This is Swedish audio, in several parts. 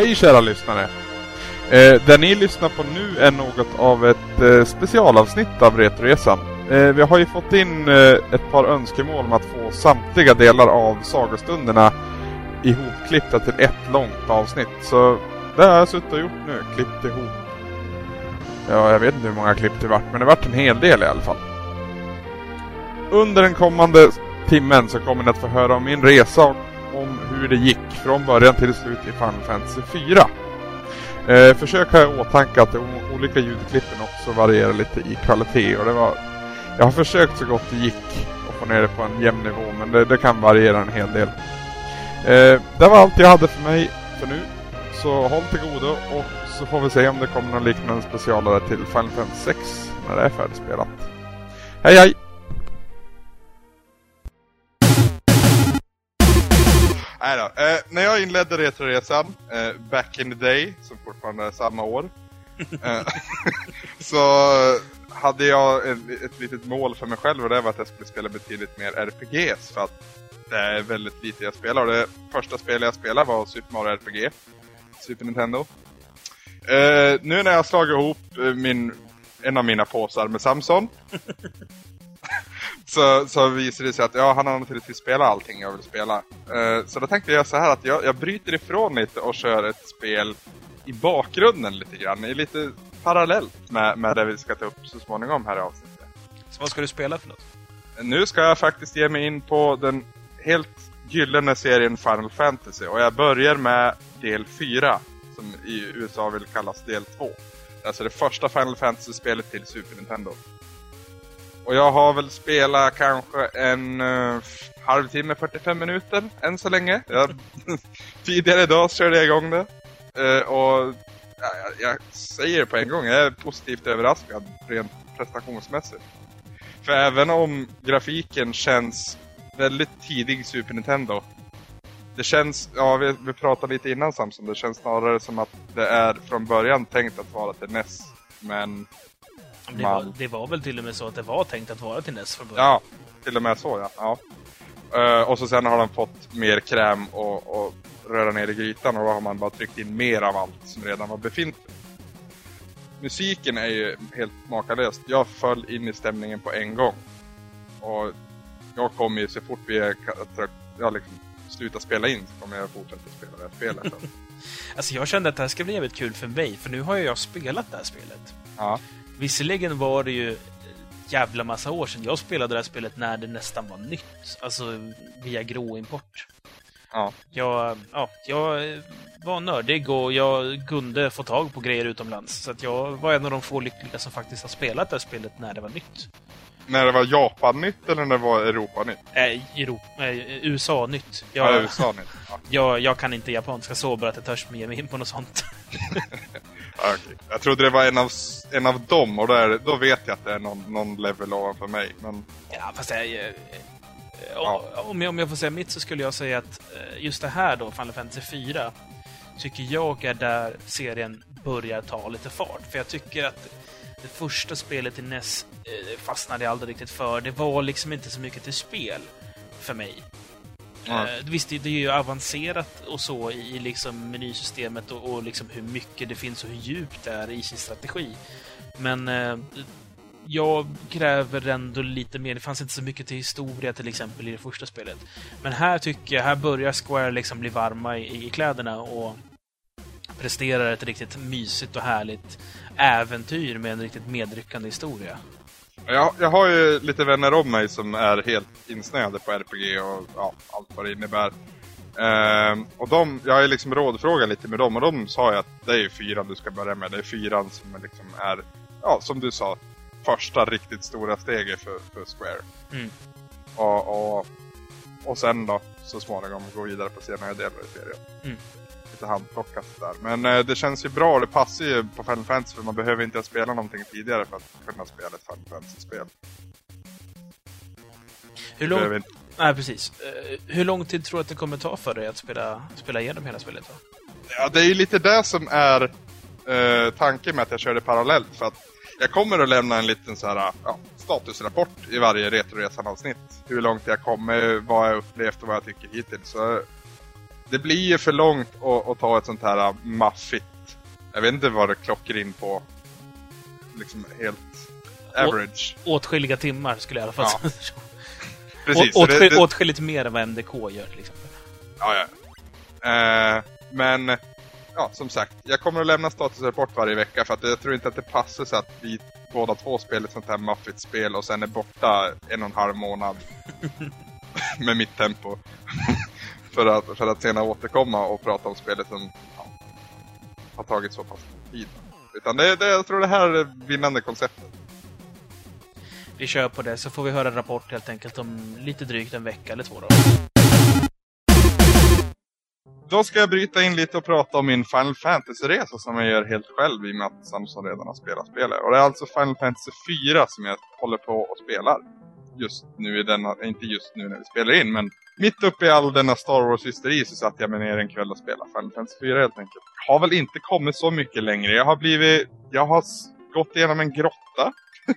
Hej kära lyssnare! Eh, det ni lyssnar på nu är något av ett eh, specialavsnitt av Retroresan. Eh, vi har ju fått in eh, ett par önskemål om att få samtliga delar av sagostunderna ihopklippta till ett långt avsnitt. Så det har jag suttit och gjort nu, klippt ihop. Ja, jag vet inte hur många klipp det vart, men det vart en hel del i alla fall. Under den kommande timmen så kommer ni att få höra om min resa och hur det gick från början till slut i Final Fantasy 4. Eh, försök ha i åtanke att de olika ljudklippen också varierar lite i kvalitet och det var... Jag har försökt så gott det gick att få ner det på en jämn nivå men det, det kan variera en hel del. Eh, det var allt jag hade för mig för nu. Så håll till godo och så får vi se om det kommer någon liknande specialare till Final Fantasy 6 när det är färdigspelat. Hej hej! Nej då. Eh, när jag inledde Retroresan, eh, back in the day, som fortfarande är samma år, eh, så hade jag ett, ett litet mål för mig själv och det var att jag skulle spela betydligt mer RPGs för att det är väldigt lite jag spelar. Och det första spelet jag spelade var Super Mario RPG, Super Nintendo. Eh, nu när jag slagit ihop eh, min, en av mina påsar med Samson så, så visade det sig att ja, han har naturligtvis spelat allting jag vill spela. Uh, så då tänkte jag så här att jag, jag bryter ifrån lite och kör ett spel i bakgrunden lite grann. I lite parallellt med, med det vi ska ta upp så småningom här i avsnittet. Så vad ska du spela för något? Nu ska jag faktiskt ge mig in på den helt gyllene serien Final Fantasy. Och jag börjar med del 4. Som i USA vill kallas del 2. Alltså det första Final Fantasy-spelet till Super Nintendo. Och jag har väl spelat kanske en uh, halvtimme, 45 minuter än så länge. Jag, tidigare idag körde jag igång det. Uh, och ja, jag, jag, säger det på en gång, jag är positivt överraskad rent prestationsmässigt. För även om grafiken känns väldigt tidig Super Nintendo. Det känns, ja vi, vi pratade lite innan Samson, det känns snarare som att det är från början tänkt att vara till NES. Men det var, det var, väl till och med så att det var tänkt att vara till NES från början? Ja, till och med så ja. ja. Uh, och så sen har de fått mer kräm och, och röra ner i grytan och då har man bara tryckt in mer av allt som redan var befintligt. Musiken är ju helt makalöst. Jag föll in i stämningen på en gång. Och jag kommer ju så fort vi är, jag liksom slutar spela in så kommer jag fortsätta spela det här spelet. alltså jag kände att det här ska bli jävligt kul för mig, för nu har ju jag spelat det här spelet. Ja. Visserligen var det ju jävla massa år sedan jag spelade det här spelet när det nästan var nytt. Alltså via gråimport. Ja. Jag, ja, jag var nördig och jag kunde få tag på grejer utomlands. Så att jag var en av de få lyckliga som faktiskt har spelat det här spelet när det var nytt. När det var Japan-nytt eller när det var Europa-nytt? Äh, Europa, äh, USA-nytt. Jag, ja, USA-nytt. Ja. Jag, jag kan inte japanska så bra att jag törs ge mig in på något sånt. okay. Jag trodde det var en av, en av dem och där, då vet jag att det är någon, någon level ovanför mig. Men... Ja, fast jag, jag, ja. om, jag, om jag får säga mitt så skulle jag säga att eh, just det här då, Final Fantasy 4, tycker jag är där serien börjar ta lite fart. För jag tycker att det första spelet i NES eh, fastnade jag aldrig riktigt för. Det var liksom inte så mycket till spel för mig. Mm. Uh, visst, det, är ju avancerat och så i, liksom menysystemet och, och liksom hur mycket det finns och hur djupt det är i sin strategi. Men uh, jag kräver ändå lite mer. Det fanns inte så mycket till historia till exempel i det första spelet. Men här tycker jag, här börjar Square liksom bli varma i, i kläderna och presterar ett riktigt mysigt och härligt äventyr med en riktigt medryckande historia. Jag, jag har ju lite vänner om mig som är helt insnöade på RPG och ja, allt vad det innebär. Uh, och de, jag har ju liksom rådfrågat lite med dem och de sa ju att det är ju fyran du ska börja med. Det är fyran som liksom är, ja som du sa, första riktigt stora steget för, för Square. Mm. Och, och, och sen då så småningom gå vidare på senare delar i serien. Mm lite handplockat där. Men eh, det känns ju bra, det passar ju på Final Fantasy för man behöver inte spela någonting tidigare för att kunna spela ett Final Fantasy-spel. Hur lång... Inte... Nej, precis. Uh, hur lång tid tror du att det kommer ta för dig att spela, spela igenom hela spelet? Då? Ja, det är ju lite det som är uh, tanken med att jag kör det parallellt. För att jag kommer att lämna en liten så här, ja, statusrapport i varje Retroresan-avsnitt. Hur långt jag kommer, vad jag upplevt och vad jag tycker hittills. Så det blir ju för långt att, att ta ett sånt här maffigt. Jag vet inte vad det klockar in på. Liksom helt average. Å, åtskilliga timmar skulle jag i alla fall Ja. Precis. Å, så det- det- åtskilligt mer än vad MDK gör till exempel. Ja, ja. Eh, men, ja, som sagt. Jag kommer att lämna statusrapport varje vecka för att jag tror inte att det passar så att vi båda två spelar ett sånt här maffigt spel och sen är borta en och en halv månad med mitt tempo. För, att, för att senare återkomma och prata om spelet som ja, har tagit så pass tid. Utan det, det, jag tror det här är det vinnande konceptet. Vi kör på det, så får vi höra en rapport helt enkelt om lite drygt en vecka eller två då. Då ska jag bryta in lite och prata om min Final Fantasy-resa som jag gör helt själv i och med att Samson redan har spelat spelet. Och det är alltså Final Fantasy 4 som jag håller på och spelar. Just nu i denna, inte just nu när vi spelar in, men mitt uppe i all denna Star Wars-hysteri så satt jag mig ner en kväll och spelade Final Fantasy 4 helt enkelt. Jag Har väl inte kommit så mycket längre. Jag har blivit, jag har gått igenom en grotta.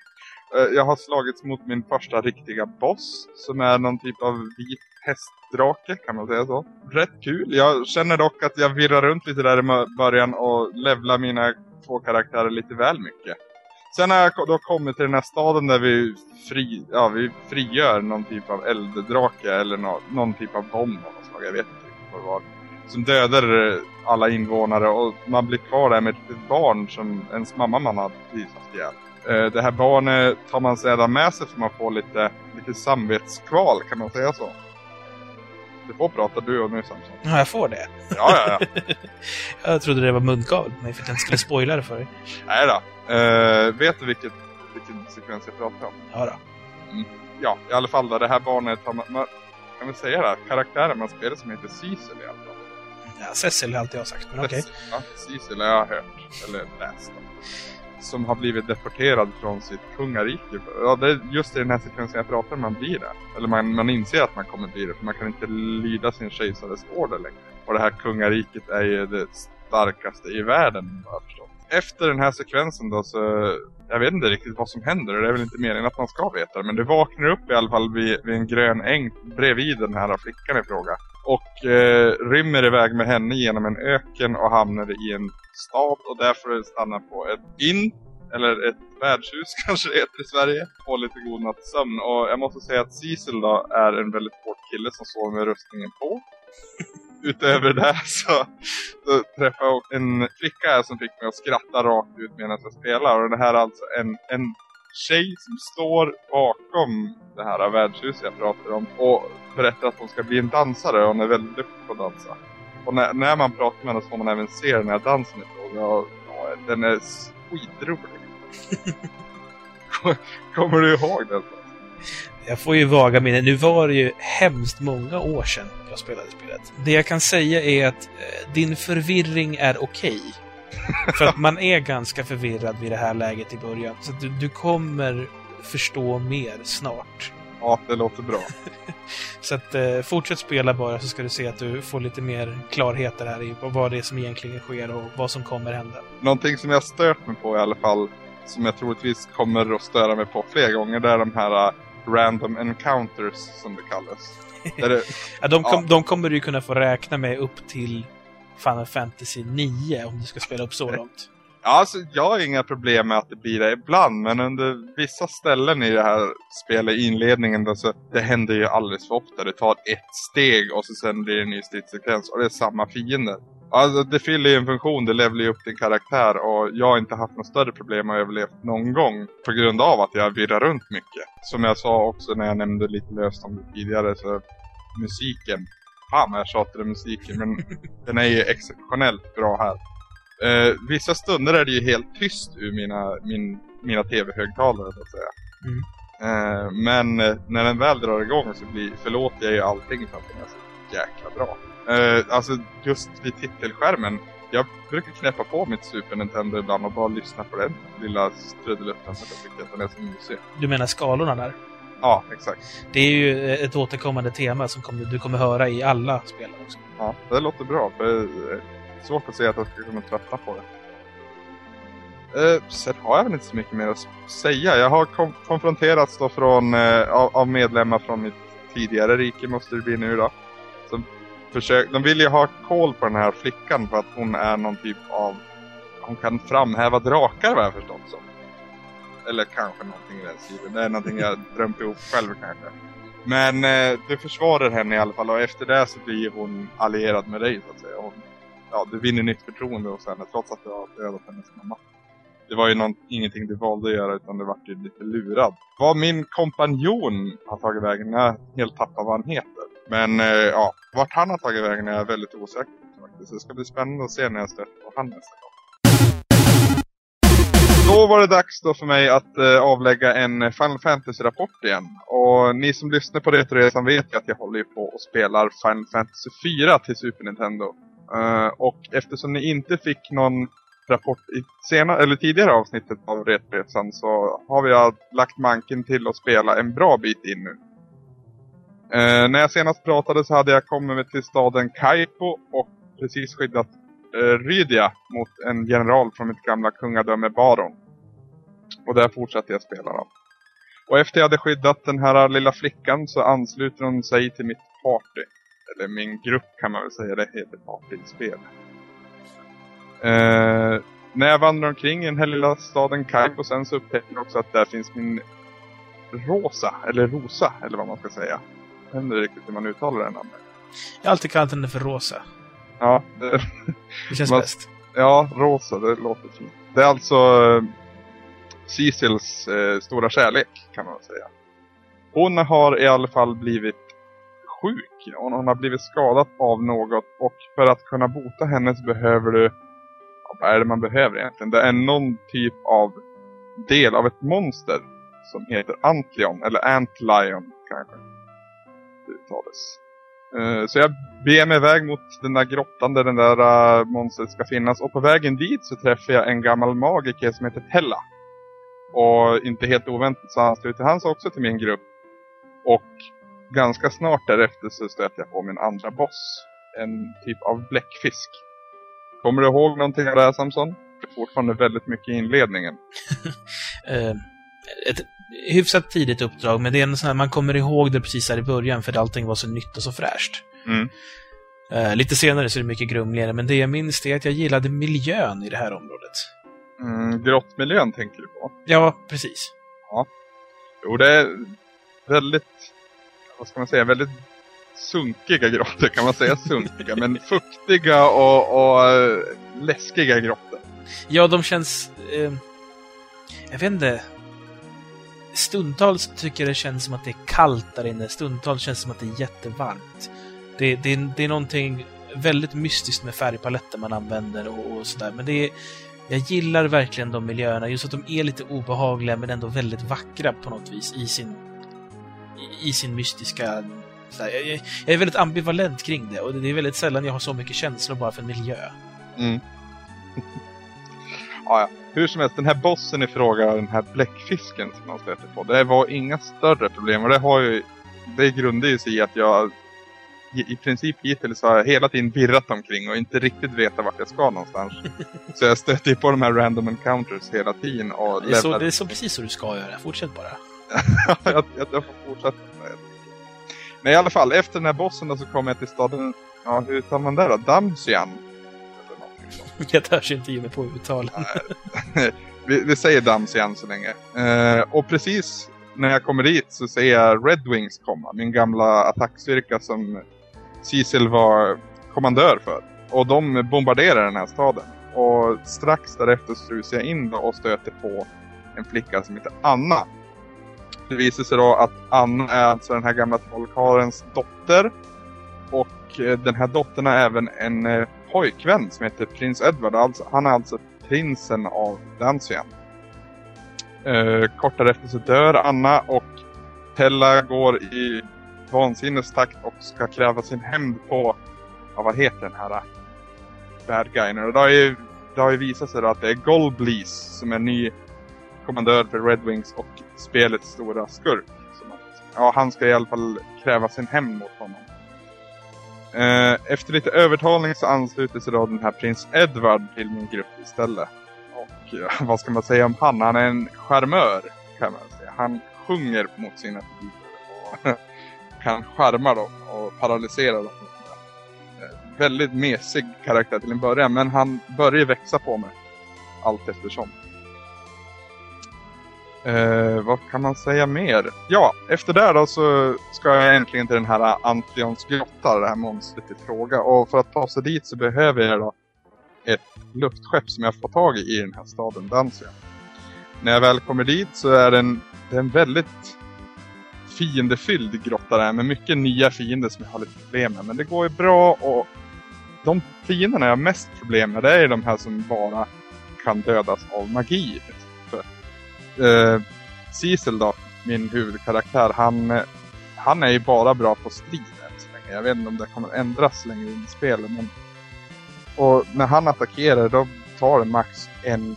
Eh, jag har slagits mot min första riktiga boss som är någon typ av vit hästdrake, kan man säga så. Rätt kul. Jag känner dock att jag virrar runt lite där i början och levlar mina två karaktärer lite väl mycket. Sen har jag då kommit till den här staden där vi, fri, ja, vi frigör någon typ av elddrake eller nå, någon typ av bomb av något slag. Jag vet inte vad det var. Som dödar eh, alla invånare och man blir kvar där med ett barn som ens mamma man hade precis haft ihjäl. Eh, Det här barnet tar man sedan med sig för man får lite, lite samvetskval, kan man säga så? Du får prata du och nu Samson. Ja, jag får det. Ja, ja, ja. Jag trodde det var munkavel mig för att jag inte skulle spoila det för dig. Nej då. Eh, vet du vilket, vilken sekvens jag pratar om? Ja då. Ja, i alla fall då. Det här barnet har man, man kan vi säga det? Karaktären man spelar som heter Cecil i alla fall. Ja, Cecil har alltid jag sagt, men okej. Ja, Cecil har jag hört. Eller läst. då. Som har blivit deporterad från sitt kungarike. Ja, det är just i den här sekvensen jag pratar om man blir det. Eller man, man inser att man kommer bli det. För man kan inte lyda sin kejsares order längre. Och det här kungariket är ju det starkaste i världen, vad jag förstått. Efter den här sekvensen då så... Jag vet inte riktigt vad som händer. och Det är väl inte meningen att man ska veta det. Men du vaknar upp i alla fall vid, vid en grön äng bredvid den här flickan i fråga. Och eh, rymmer iväg med henne genom en öken och hamnar i en stad. Och där får stanna på ett inn. Eller ett värdshus kanske det heter i Sverige. Och lite god nattsömn. Och jag måste säga att Cecil då är en väldigt hård kille som sover med rustningen på. Utöver det så, så träffade jag en flicka här som fick mig att skratta rakt ut medan jag spelar. Och det här är alltså en, en tjej som står bakom det här värdshuset jag pratar om. Och berättar att hon ska bli en dansare och hon är väldigt duktig på att dansa. Och när, när man pratar med henne så får man även se den här dansen i fråga. Och, ja, den är skitrolig. Kommer du ihåg den? Jag får ju vaga minnen. Nu var det ju hemskt många år sedan jag spelade spelet. Det jag kan säga är att eh, din förvirring är okej. För att man är ganska förvirrad vid det här läget i början. Så du, du kommer förstå mer snart. Ja, det låter bra. Så att eh, fortsätt spela bara så ska du se att du får lite mer klarheter här i vad det är som egentligen sker och vad som kommer hända. Någonting som jag stört mig på i alla fall. Som jag troligtvis kommer att störa mig på fler gånger. Det är de här uh, random encounters som det kallas. Ja, de, kom, Ja. de kommer du kunna få räkna med upp till Final Fantasy 9 om du ska spela upp så långt. Ja, alltså, jag har inga problem med att det blir det ibland, men under vissa ställen i det här spelet, i inledningen, då, så det händer ju alldeles för ofta. Det tar ett steg och så sen blir det en ny stridssekvens och det är samma fiender. Alltså, det fyller ju en funktion, det levlar ju upp din karaktär och jag har inte haft något större problem att överleva någon gång på grund av att jag virrar runt mycket. Som jag sa också när jag nämnde lite löst om det tidigare, så musiken. Fan vad jag tjatade musiken, men den är ju exceptionellt bra här. Eh, vissa stunder är det ju helt tyst ur mina, min, mina tv-högtalare så att säga. Mm. Eh, men eh, när den väl drar igång så blir, förlåter jag ju allting för att den är så jäkla bra. Eh, alltså just vid titelskärmen. Jag brukar knäppa på mitt Super Nintendo ibland och bara lyssna på den lilla trudelutten för jag tycker att den är så mysig. Du menar skalorna där? Ja, exakt. Det är ju ett återkommande tema som kommer, du kommer höra i alla spel också. Ja, det låter bra. För det är svårt att se att jag ska kunna tröttna på det. Eh, sen har jag väl inte så mycket mer att säga. Jag har konfronterats då från, eh, av, av medlemmar från mitt tidigare rike måste det bli nu då försöker, de vill ju ha koll på den här flickan för att hon är någon typ av... Hon kan framhäva drakar vad jag förstått som. Eller kanske någonting i den stilen. Det är någonting jag drömt ihop själv kanske. Men eh, du försvarar henne i alla fall och efter det så blir hon allierad med dig så att säga. Hon, ja, du vinner nytt förtroende hos henne trots att du har dödat hennes mamma. Det var ju någon, ingenting du valde att göra utan du vart ju lite lurad. Vad min kompanjon har tagit vägen, jag helt tappat vad han heter. Men eh, ja, vart han har tagit vägen är jag väldigt osäker på faktiskt. Det ska bli spännande att se när jag stöter på han nästa gång. Då var det dags då för mig att eh, avlägga en Final Fantasy-rapport igen. Och ni som lyssnar på Retoresan vet ju att jag håller på och spelar Final Fantasy 4 till Super Nintendo. Uh, och eftersom ni inte fick någon rapport i sena, eller tidigare avsnittet av Retoresan så har vi lagt manken till att spela en bra bit in nu. Eh, när jag senast pratade så hade jag kommit till staden Kaipo och precis skyddat eh, Rydia mot en general från mitt gamla kungadöme Baron. Och där fortsatte jag spela då. Och efter jag hade skyddat den här lilla flickan så ansluter hon sig till mitt party. Eller min grupp kan man väl säga, det heter partyspel. Eh, när jag vandrar omkring i den här lilla staden Kaipo sen så upptäcker jag också att där finns min Rosa, eller Rosa, eller vad man ska säga. Inte riktigt hur man uttalar det namnet. Jag har alltid kallat henne för Rosa. Ja, det, det känns man, bäst. Ja, Rosa, det låter fint. Det är alltså Cecils eh, stora kärlek kan man säga. Hon har i alla fall blivit sjuk. Hon, hon har blivit skadad av något och för att kunna bota henne så behöver du ja, vad är det man behöver egentligen? Det är någon typ av del av ett monster som heter Antlion eller Antlion kanske uttalas. Uh, så jag beger mig iväg mot den där grottan där den där uh, monstret ska finnas och på vägen dit så träffar jag en gammal magiker som heter Tella. Och inte helt oväntat så ansluter han sig också till min grupp. Och ganska snart därefter så stöter jag på min andra boss. En typ av bläckfisk. Kommer du ihåg någonting av det här Samson? Det är fortfarande väldigt mycket i inledningen. uh, ett hyfsat tidigt uppdrag, men det är en sån här, man kommer ihåg det precis här i början för allting var så nytt och så fräscht. Mm. Uh, lite senare så är det mycket grumligare, men det jag minns är att jag gillade miljön i det här området. Mm, grottmiljön tänker du på? Ja, precis. Ja. Jo, det är väldigt, vad ska man säga, väldigt sunkiga grottor. Kan man säga sunkiga? men fuktiga och, och äh, läskiga grottor. Ja, de känns... Eh, jag vet inte. Stundtals tycker jag det känns som att det är kallt där inne. Stundtals känns det som att det är jättevarmt. Det, det, det är någonting väldigt mystiskt med färgpaletten man använder och, och sådär. Men det är, jag gillar verkligen de miljöerna, just att de är lite obehagliga men ändå väldigt vackra på något vis i sin, i, i sin mystiska... Här, jag, jag, är väldigt ambivalent kring det och det är väldigt sällan jag har så mycket känslor bara för en miljö. Mm. ja, ja. Hur som helst, den här bossen i fråga, den här bläckfisken som man stöter på, det var inga större problem och det har ju det grundar ju sig i att jag i princip hittills har jag hela tiden virrat omkring och inte riktigt vetat vart jag ska någonstans. så jag stöter på de här random encounters hela tiden. Och det, är så, det är så precis så du ska göra. Fortsätt bara. jag, jag, jag, får fortsätta. Men i alla fall, efter den här bossen då så kommer jag till staden, ja hur uttalar man det då? Damsian? Det törs inte ge mig på uttal. vi, vi säger Damsian så länge. Eh, och precis när jag kommer dit så ser jag Red Wings komma. Min gamla attackstyrka som Cecil var kommandör för. Och de bombarderar den här staden. Och strax därefter strusar jag in och stöter på en flicka som heter Anna. Det visar sig då att Anna är alltså den här gamla trollkarlens dotter. Och eh, den här dottern är även en eh, pojkvän som heter prins Edward. Alltså, han är alltså prinsen av Dansien. Eh, kort därefter så dör Anna och Tella går i vansinnestakt och ska kräva sin hämnd på, ja, vad heter den här äh, bad guyen? Och det har ju, det har ju visat sig att det är Golblees som är ny kommandör för Red Wings och spelets stora skurk. Ja, han ska i alla fall kräva sin hämnd mot honom. Eh, efter lite övertalning så ansluter sig då den här prins Edward till min grupp istället. Och ja, eh, vad ska man säga om han? Han är en charmör kan man säga. Han sjunger mot sina publiker och kan charma dem och paralysera dem. Eh, väldigt mesig karaktär till en början. Men han börjar växa på mig. Allt eftersom. Eh, vad kan man säga mer? Ja, efter det då så ska jag äntligen till den här Antions grotta, det här monstret i fråga. Och för att ta sig dit så behöver jag då ett luftskepp som jag får tag i i den här staden Dansia. När jag väl kommer dit så är den, det är en väldigt fiendefylld grotta där med mycket nya fiender som jag har lite problem med. Men det går ju bra och de fienderna jag har mest problem med det är de här som bara kan dödas av magi. Eh, Cecil då, min huvudkaraktär, han, han är ju bara bra på strid än så länge. Jag vet inte om det kommer ändras längre in i spelet. Men... Och när han attackerar då tar det max en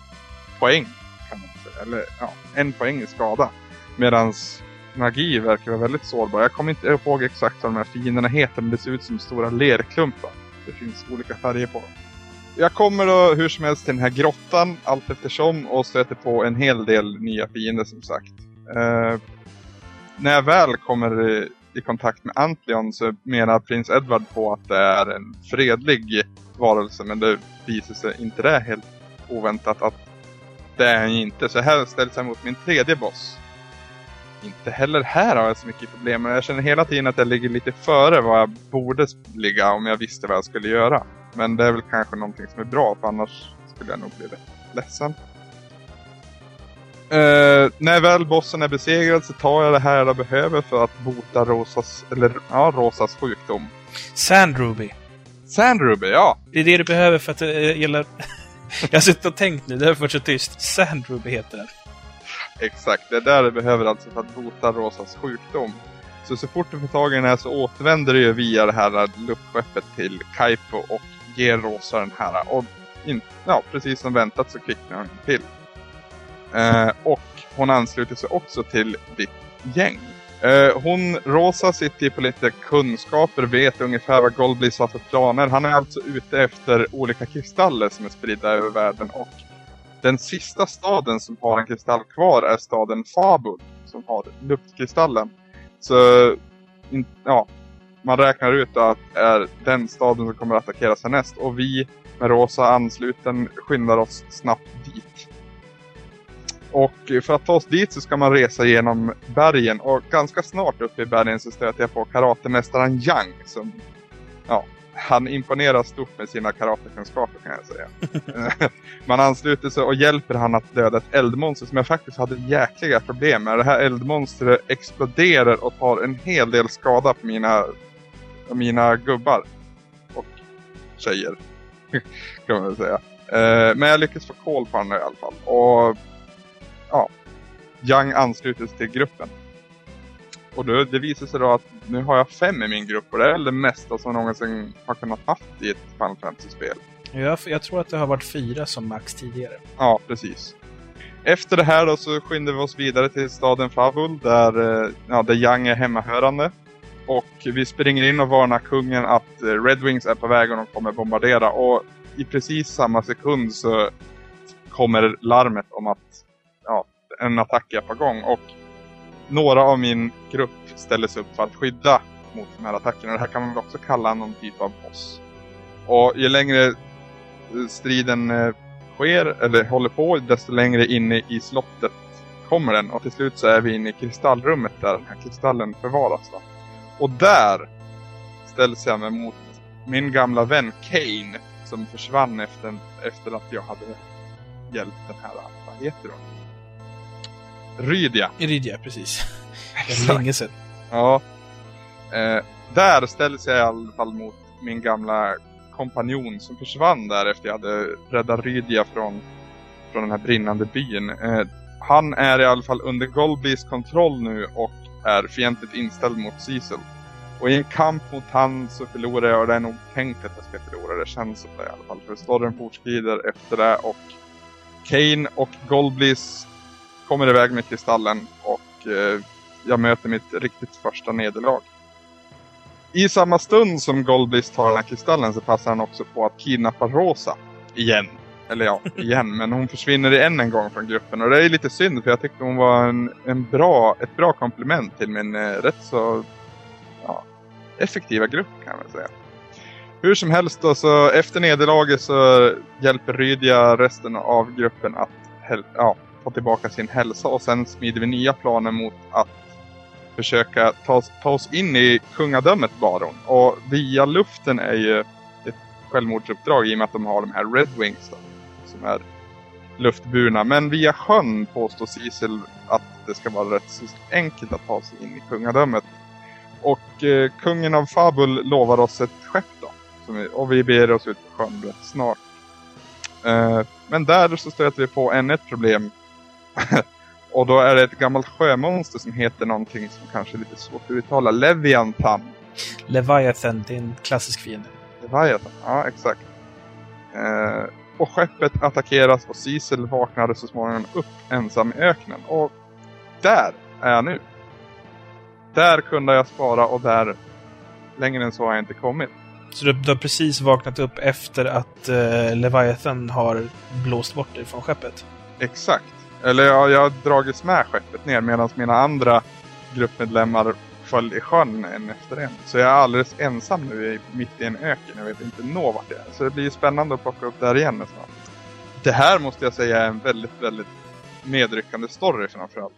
poäng. Kan man säga. Eller ja, en poäng i skada. Medans magi verkar vara väldigt sårbar. Jag kommer inte ihåg exakt vad de här fienderna heter men det ser ut som stora lerklumpar. Det finns olika färger på dem. Jag kommer då hur som helst till den här grottan allt eftersom och stöter på en hel del nya fiender som sagt. Eh, när jag väl kommer i kontakt med Antlion så menar prins Edward på att det är en fredlig varelse men det visar sig inte det helt oväntat att det är han inte. Så här ställs han mot min tredje boss inte heller här har jag så mycket problem. Men jag känner hela tiden att jag ligger lite före vad jag borde ligga om jag visste vad jag skulle göra. Men det är väl kanske någonting som är bra, för annars skulle jag nog bli rätt ledsen. Uh, när väl bossen är besegrad så tar jag det här jag behöver för att bota Rosas, eller, ja, Rosas sjukdom. Sandruby. Sandruby, ja. Det är det du behöver för att uh, gäller... jag har suttit och tänkt nu, det har varit så tyst. Sandruby heter den. Exakt, det är där du behöver alltså för att bota Rosas sjukdom. Så så fort du får tag i den här så återvänder du via det här luftskeppet till Kaipo och ger Rosa den här. Och in, ja, precis som väntat så kvicknar hon till. Eh, och hon ansluter sig också till ditt gäng. Eh, hon, Rosa sitter ju på lite kunskaper, vet ungefär vad Goldbliss har för planer. Han är alltså ute efter olika kristaller som är spridda över världen och den sista staden som har en kristall kvar är staden Fabul som har luftkristallen. Så in, ja, man räknar ut att det är den staden som kommer att attackeras härnäst. Och vi med rosa ansluten skyndar oss snabbt dit. Och för att ta oss dit så ska man resa genom bergen och ganska snart uppe i bergen så stöter jag på karatemästaren Yang som ja, han imponerar stort med sina karatekunskaper kan jag säga. Man ansluter sig och hjälper han att döda ett eldmonster som jag faktiskt hade jäkliga problem med. Det här eldmonstret exploderar och tar en hel del skada på mina, mina gubbar. Och tjejer. kan man väl säga. Eh, men jag lyckas få koll på honom i alla fall. Och ja, Young ansluter sig till gruppen. Och då, det visar sig då att nu har jag fem i min grupp och det är det mesta som någonsin har kunnat haft i ett Final Fantasy-spel. Jag, jag tror att det har varit fyra som max tidigare. Ja, precis. Efter det här då så skyndar vi oss vidare till staden Favul där, eh, ja, där Young är hemmahörande. Och vi springer in och varnar kungen att eh, Red Wings är på väg och de kommer bombardera. Och i precis samma sekund så kommer larmet om att ja, en attack är på gång. Och några av min grupp ställer sig upp för att skydda mot de här attackerna. Det här kan man också kalla någon typ av boss. Och ju längre striden eh, sker, eller håller på, desto längre inne i slottet kommer den. Och till slut så är vi inne i kristallrummet där den här kristallen förvaras. Då. Och där ställs jag mig mot min gamla vän Kane som försvann efter, efter att jag hade hjälpt den här, vad heter hon? Rydja. Rydja, precis. Det är länge sedan. Ja. Eh, där ställdes jag i alla fall mot min gamla kompanjon som försvann där efter jag hade räddat Rydia från, från den här brinnande byn. Eh, han är i alla fall under Golbys kontroll nu och är fientligt inställd mot Cecil. Och i en kamp mot han så förlorar jag och det är nog tänkt att jag ska förlora. Det känns som det i alla fall. För storyn fortskrider efter det och Kane och Golblis kommer iväg med kristallen och eh, jag möter mitt riktigt första nederlag. I samma stund som Goldblist tar den här kristallen så passar han också på att kidnappa Rosa. Igen. Eller ja, igen. men hon försvinner än en gång från gruppen. Och det är lite synd för jag tyckte hon var en, en bra, ett bra komplement till min eh, rätt så ja, effektiva grupp kan man säga. Hur som helst då, så efter nederlaget så hjälper Rydia resten av gruppen att ja, få tillbaka sin hälsa och sen smider vi nya planer mot att försöka ta, ta oss in i kungadömet Baron. Och via luften är ju ett självmordsuppdrag i och med att de har de här Red Wings då, som är luftburna. Men via sjön påstår Cecil att det ska vara rätt enkelt att ta sig in i kungadömet. Och eh, kungen av Fabul lovar oss ett skepp då. Vi, och vi ber oss ut på sjön rätt snart. Eh, men där så stöter vi på ännu ett problem. och då är det ett gammalt sjömonster som heter någonting som kanske är lite svårt att uttala. Leviathan. Leviathan, det är en klassisk fiende. Leviathan, ja exakt. Eh, och skeppet attackeras och Sisel vaknade så småningom upp ensam i öknen. Och där är jag nu. Där kunde jag spara och där längre än så har jag inte kommit. Så du, du har precis vaknat upp efter att uh, Leviathan har blåst bort dig från skeppet? Exakt. Eller jag, jag har dragits med skeppet ner medan mina andra gruppmedlemmar föll i sjön en efter en. Så jag är alldeles ensam nu mitt i en öken. Jag vet inte nå vart jag är. Så det blir spännande att plocka upp där igen nästan. Det här måste jag säga är en väldigt, väldigt medryckande story framförallt.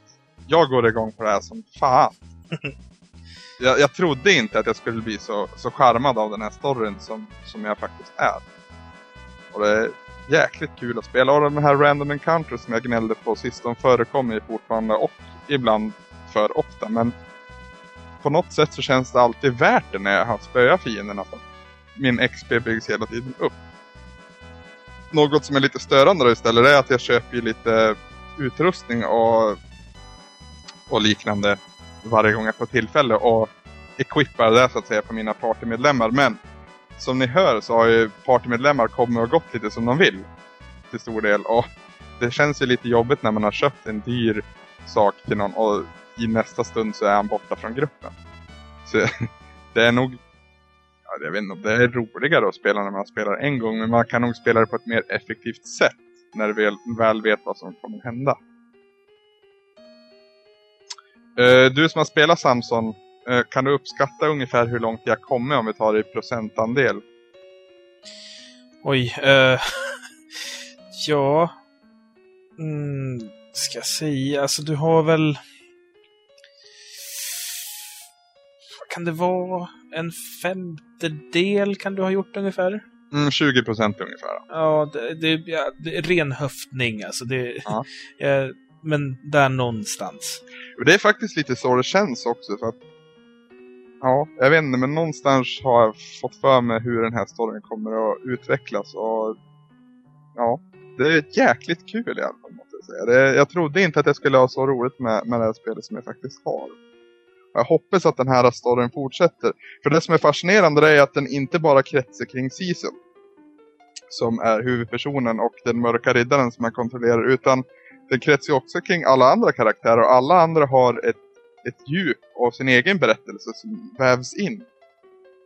Jag går igång på det här som fan. jag, jag trodde inte att jag skulle bli så, så charmad av den här storyn som, som jag faktiskt är. Och det jäkligt kul att spela. Och de här random encounters som jag gnällde på sist, de förekommer ju fortfarande och ibland för ofta. Men på något sätt så känns det alltid värt det när jag har spöat fienderna. För min XP byggs hela tiden upp. Något som är lite störande då istället är att jag köper ju lite utrustning och, och liknande varje gång jag får tillfälle och equippar det så att säga på mina partymedlemmar. Men som ni hör så har ju partymedlemmar kommit och gått lite som de vill. Till stor del. Och det känns ju lite jobbigt när man har köpt en dyr sak till någon och i nästa stund så är han borta från gruppen. Så det är nog ja, jag vet inte, om det är roligare att spela när man spelar en gång men man kan nog spela det på ett mer effektivt sätt när du väl, väl vet vad som kommer hända. Uh, du som har spelat Samson, kan du uppskatta ungefär hur långt jag kommer om vi tar det i procentandel? Oj, uh, ja... Mm, ska jag säga, alltså du har väl... Kan det vara? En femtedel kan du ha gjort ungefär? Mm, 20 procent ungefär. Ja, det, det, ja, det är ren höftning alltså. Det, ja, men där någonstans. Det är faktiskt lite så det känns också för att Ja, jag vet inte, men någonstans har jag fått för mig hur den här storyn kommer att utvecklas och ja, det är jäkligt kul i alla fall måste jag säga. Det, jag trodde inte att jag skulle ha så roligt med, med det här spelet som jag faktiskt har. Jag hoppas att den här storyn fortsätter. För det som är fascinerande är att den inte bara kretsar kring Sisu. Som är huvudpersonen och den mörka riddaren som man kontrollerar. Utan den kretsar också kring alla andra karaktärer. Och alla andra har ett, ett djup av sin egen berättelse som vävs in.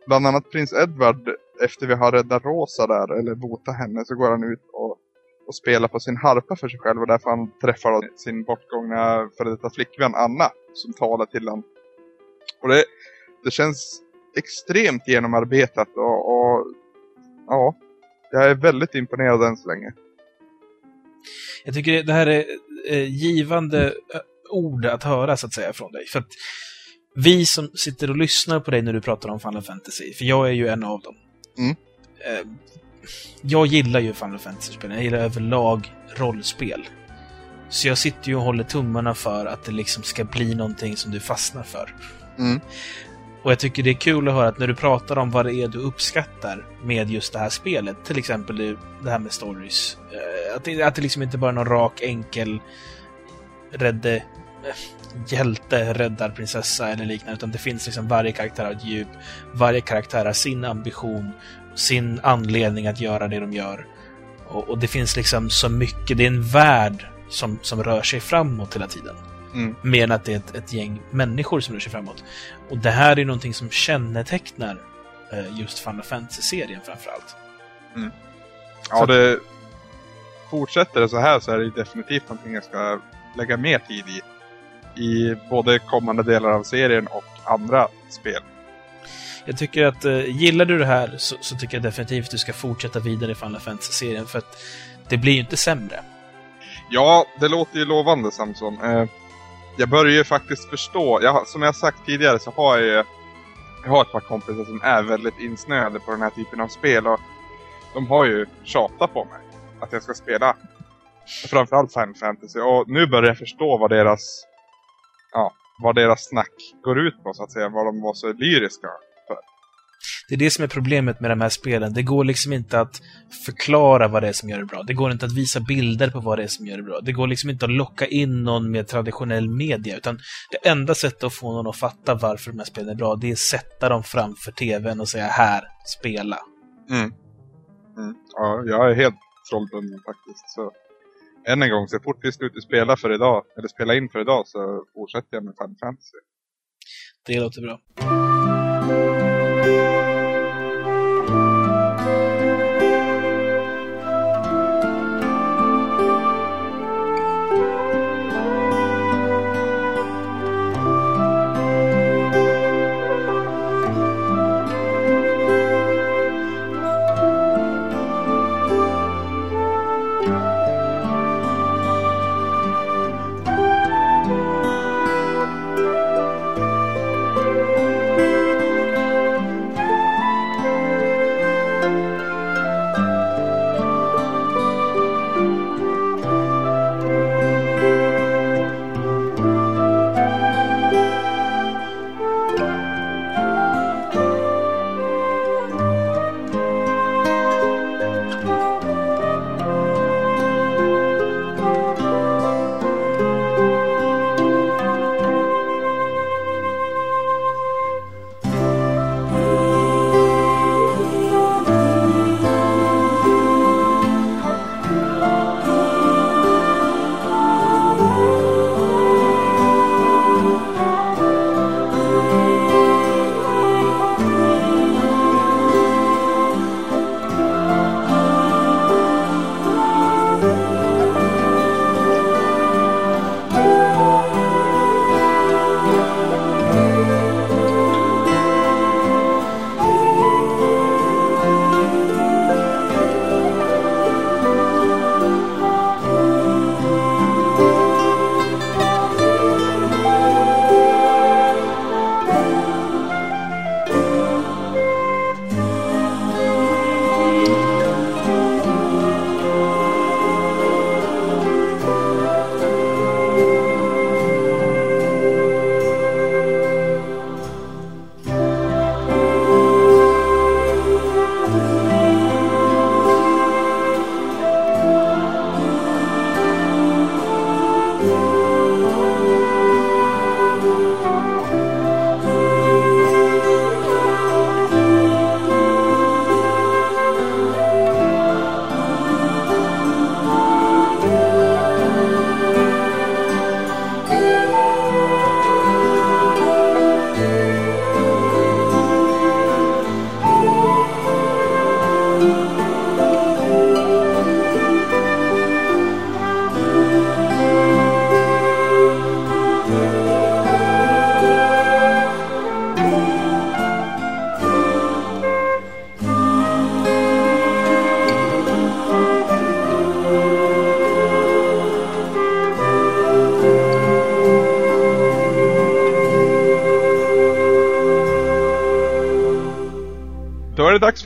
Bland annat prins Edward, efter vi har räddat Rosa där, eller botat henne, så går han ut och, och spelar på sin harpa för sig själv. Och därför han träffar sin bortgångna före detta flickvän Anna, som talar till honom. Och det, det känns extremt genomarbetat och, och ja, jag är väldigt imponerad än så länge. Jag tycker det här är givande ord att höra så att säga från dig. För att vi som sitter och lyssnar på dig när du pratar om Final Fantasy, för jag är ju en av dem. Mm. Eh, jag gillar ju Final Fantasy-spel. Jag gillar överlag rollspel. Så jag sitter ju och håller tummarna för att det liksom ska bli någonting som du fastnar för. Mm. Och jag tycker det är kul att höra att när du pratar om vad det är du uppskattar med just det här spelet, till exempel det här med stories, eh, att det, att det liksom inte bara är någon rak, enkel rädde hjälte räddar prinsessa eller liknande, utan det finns liksom varje karaktär har ett djup, varje karaktär har sin ambition, sin anledning att göra det de gör. Och, och det finns liksom så mycket, det är en värld som, som rör sig framåt hela tiden. Mm. Mer än att det är ett, ett, gäng människor som rör sig framåt. Och det här är någonting som kännetecknar eh, just Final Fantasy-serien framförallt. Mm. Ja, så det... Fortsätter det så här så är det definitivt någonting jag ska lägga mer tid i. I både kommande delar av serien och andra spel. Jag tycker att uh, gillar du det här så, så, tycker jag definitivt att du ska fortsätta vidare i Final Fantasy-serien för att det blir ju inte sämre. Ja, det låter ju lovande Samson. Uh, jag börjar ju faktiskt förstå. Jag, som jag sagt tidigare så har jag jag har ett par kompisar som är väldigt insnöade på den här typen av spel och de har ju tjatat på mig att jag ska spela framförallt Final Fantasy och nu börjar jag förstå vad deras ja, vad deras snack går ut på så att säga, vad de var så lyriska för. Det är det som är problemet med de här spelen. Det går liksom inte att förklara vad det är som gör det bra. Det går inte att visa bilder på vad det är som gör det bra. Det går liksom inte att locka in någon med traditionell media, utan det enda sättet att få någon att fatta varför de här spelen är bra, det är att sätta dem framför tvn och säga här, spela. Mm. Mm. Ja, jag är helt trollbunden faktiskt. Så än en gång, så fort vi slutar spela för idag, eller spela in för idag, så fortsätter jag med Final Fantasy. Det låter bra.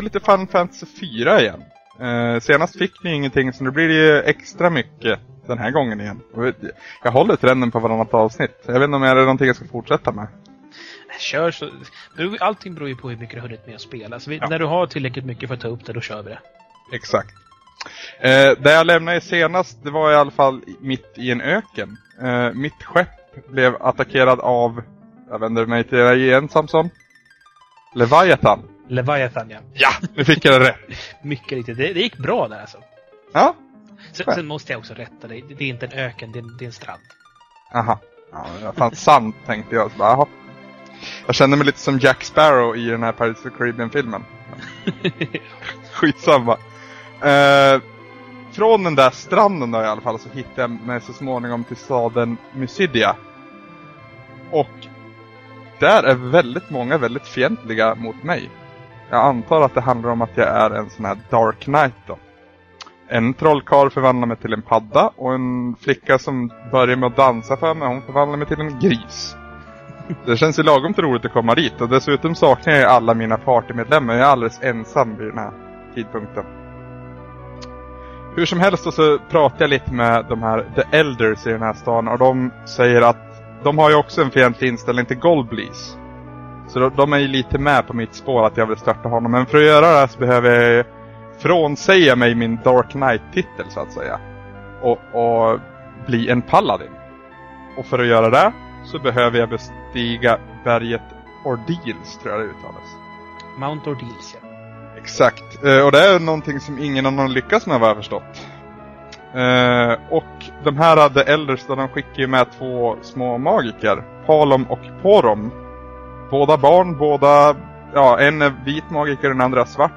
Lite Final Fantasy 4 igen. Eh, senast fick ni ingenting så nu blir det ju extra mycket den här gången igen. Jag håller trenden på varannat avsnitt. Jag vet inte om det är någonting jag ska fortsätta med. Kör så. Allting beror ju på hur mycket du har hunnit med att spela. Så vi, ja. när du har tillräckligt mycket för att ta upp det, då kör vi det. Exakt. Eh, det jag lämnade senast, det var i alla fall mitt i en öken. Eh, mitt skepp blev attackerad av, jag vänder mig till dig igen Samson. Leviathan. Leviathan, ja. Ja, nu fick jag det rätt. Mycket riktigt. Det, det, gick bra där alltså. Ja. Sen, sen, måste jag också rätta dig. Det är inte en öken, det är, det är en strand. Aha. Ja, fan sant tänkte jag. Så bara, aha. Jag kände mig lite som Jack Sparrow i den här Pirates of Caribbean-filmen. Skitsamma. Uh, från den där stranden då i alla fall så hittade jag mig så småningom till staden Mysidia. Och där är väldigt många väldigt fientliga mot mig. Jag antar att det handlar om att jag är en sån här Dark Knight då. En trollkarl förvandlar mig till en padda och en flicka som börjar med att dansa för mig, hon förvandlar mig till en gris. Det känns ju lagom till roligt att komma dit och dessutom saknar jag alla mina partymedlemmar. Jag är alldeles ensam vid den här tidpunkten. Hur som helst så pratar jag lite med de här The Elders i den här stan och de säger att de har ju också en fientlig inställning till Goldblees. Så de är ju lite med på mitt spår att jag vill starta honom. Men för att göra det här så behöver jag frånsäga mig min Dark Knight-titel så att säga. Och, och bli en paladin. Och för att göra det så behöver jag bestiga berget Ordeals, tror jag det uttalas. Mount Ordeals, ja. Exakt. Eh, och det är någonting som ingen annan lyckas med vad jag förstått. Eh, och de här The Elders, de skickar ju med två små magiker. Palom och Porom. Båda barn, båda... Ja, en är vit magiker, den andra svart.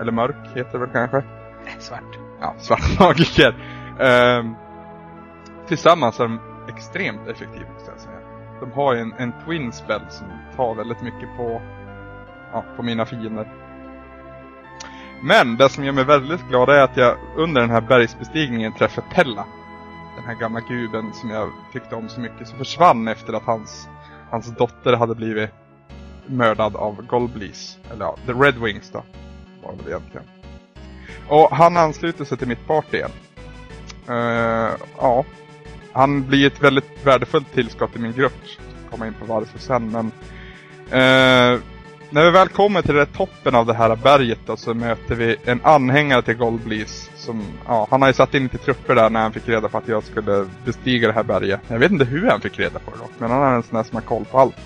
Eller mörk heter det väl kanske? Svart. Ja, svart magiker. Eh, tillsammans är de extremt effektiva, måste jag säga. De har ju en, en twin spell som tar väldigt mycket på, ja, på mina fiender. Men det som gör mig väldigt glad är att jag under den här bergsbestigningen träffar Pella. Den här gamla guben som jag tyckte om så mycket som försvann efter att hans, hans dotter hade blivit mördad av Golblees. Eller ja, The Red Wings då. Var det egentligen. Och han ansluter sig till mitt party igen. Uh, ja. Han blir ett väldigt värdefullt tillskott i min grupp. Komma in på varför sen men. Uh, när vi väl kommer till det toppen av det här berget då, så möter vi en anhängare till Goldbleeze. Som, ja, han har ju satt in lite trupper där när han fick reda på att jag skulle bestiga det här berget. Jag vet inte hur han fick reda på det dock, men han är en sån där som har koll på allt.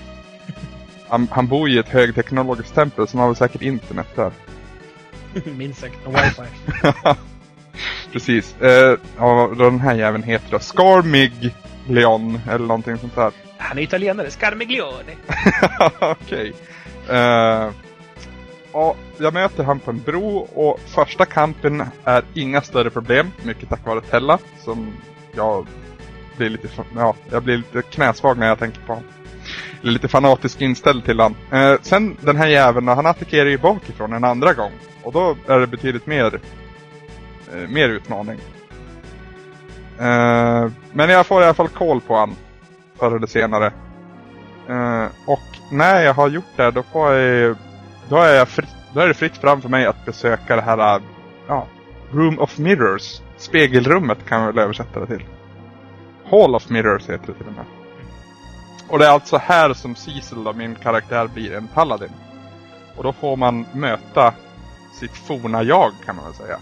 Han, han bor i ett högteknologiskt tempel som har väl säkert internet där. Minst sagt, och wifi. Precis. Eh, ja, den här jäveln heter då Scarmig Leon eller någonting sånt där. Han är italienare, Scarmiglione. Okej. Okay. Uh, ja, jag möter han på en bro och första kampen är inga större problem. Mycket tack vare Tella som jag blir lite, ja, jag blir lite knäsvag när jag tänker på honom. Lite fanatisk inställd till han. Eh, sen den här jäveln, han attackerar ju bakifrån en andra gång. Och då är det betydligt mer, eh, mer utmaning. Eh, men jag får i alla fall koll på han. Förr eller senare. Eh, och när jag har gjort det, då får jag då är, jag fri, då är det fritt fram för mig att besöka det här ja, Room of Mirrors. Spegelrummet kan vi väl översätta det till. Hall of Mirrors heter det till och med. Och det är alltså här som Cecil, då, min karaktär, blir en paladin. Och då får man möta sitt forna jag kan man väl säga.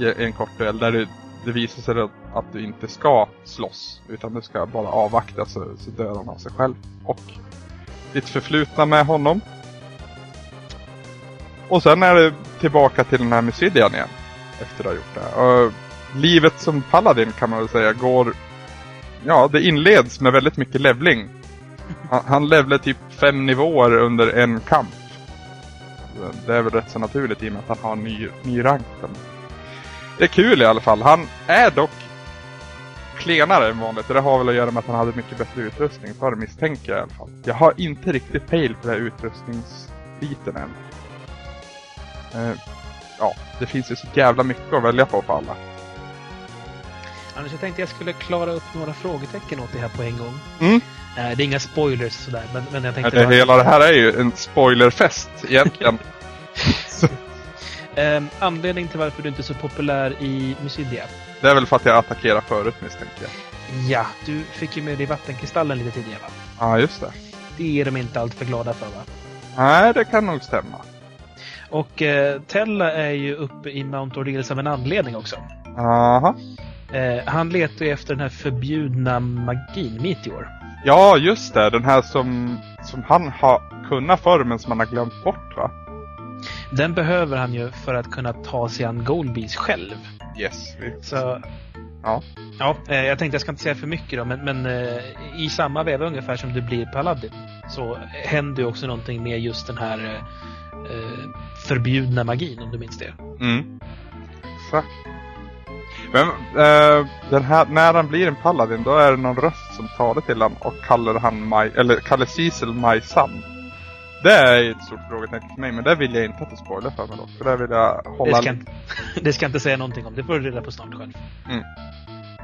I en kort duell där det, det visar sig att du inte ska slåss. Utan du ska bara avvakta så, så dör han av sig själv. Och ditt förflutna med honom. Och sen är det tillbaka till den här Mysidian igen. Efter att ha gjort det. Och livet som Paladin kan man väl säga går... Ja, det inleds med väldigt mycket levling. Han, han levlar typ fem nivåer under en kamp. Det är väl rätt så naturligt i och med att han har ny, ny rank. Det är kul i alla fall. Han är dock klenare än vanligt. Det har väl att göra med att han hade mycket bättre utrustning förr misstänker jag i alla fall. Jag har inte riktigt pejl på den här utrustningsbiten än. Uh, ja, det finns ju så jävla mycket att välja på för alla. Annars jag tänkte jag skulle klara upp några frågetecken åt det här på en gång. Mm. Uh, det är inga spoilers sådär, men, men jag tänkte... Det, hela det här är ju en spoilerfest egentligen. um, anledning till varför du inte är så populär i Mysidia? Det är väl för att jag attackerade förut misstänker jag. Ja, du fick ju med dig vattenkristallen lite tidigare va? Ja, just det. Det är de inte alltför glada för va? Nej, det kan nog stämma. Och eh, Tella är ju uppe i Mount Ordeals av en anledning också. Aha. Eh, han letar ju efter den här förbjudna magin, Meteor. Ja, just det. Den här som, som han har kunnat förr men som han har glömt bort va? Den behöver han ju för att kunna ta sig an Goldbees själv. Yes. Så, ja. Ja, eh, jag tänkte jag ska inte säga för mycket då, men, men eh, i samma veva ungefär som du blir Paladin så händer ju också någonting med just den här eh, förbjudna magin, om du minns det. Mm. Exakt. Men eh, den här, när han blir en paladin då är det någon röst som talar till honom och kallar han my, eller kallar Cecil my son. Det är ett stort frågetecken för mig, men det vill jag inte att du spoilar för mig då. För det vill jag hålla... Det ska, inte, det ska inte säga någonting om. Det får du reda på snart själv.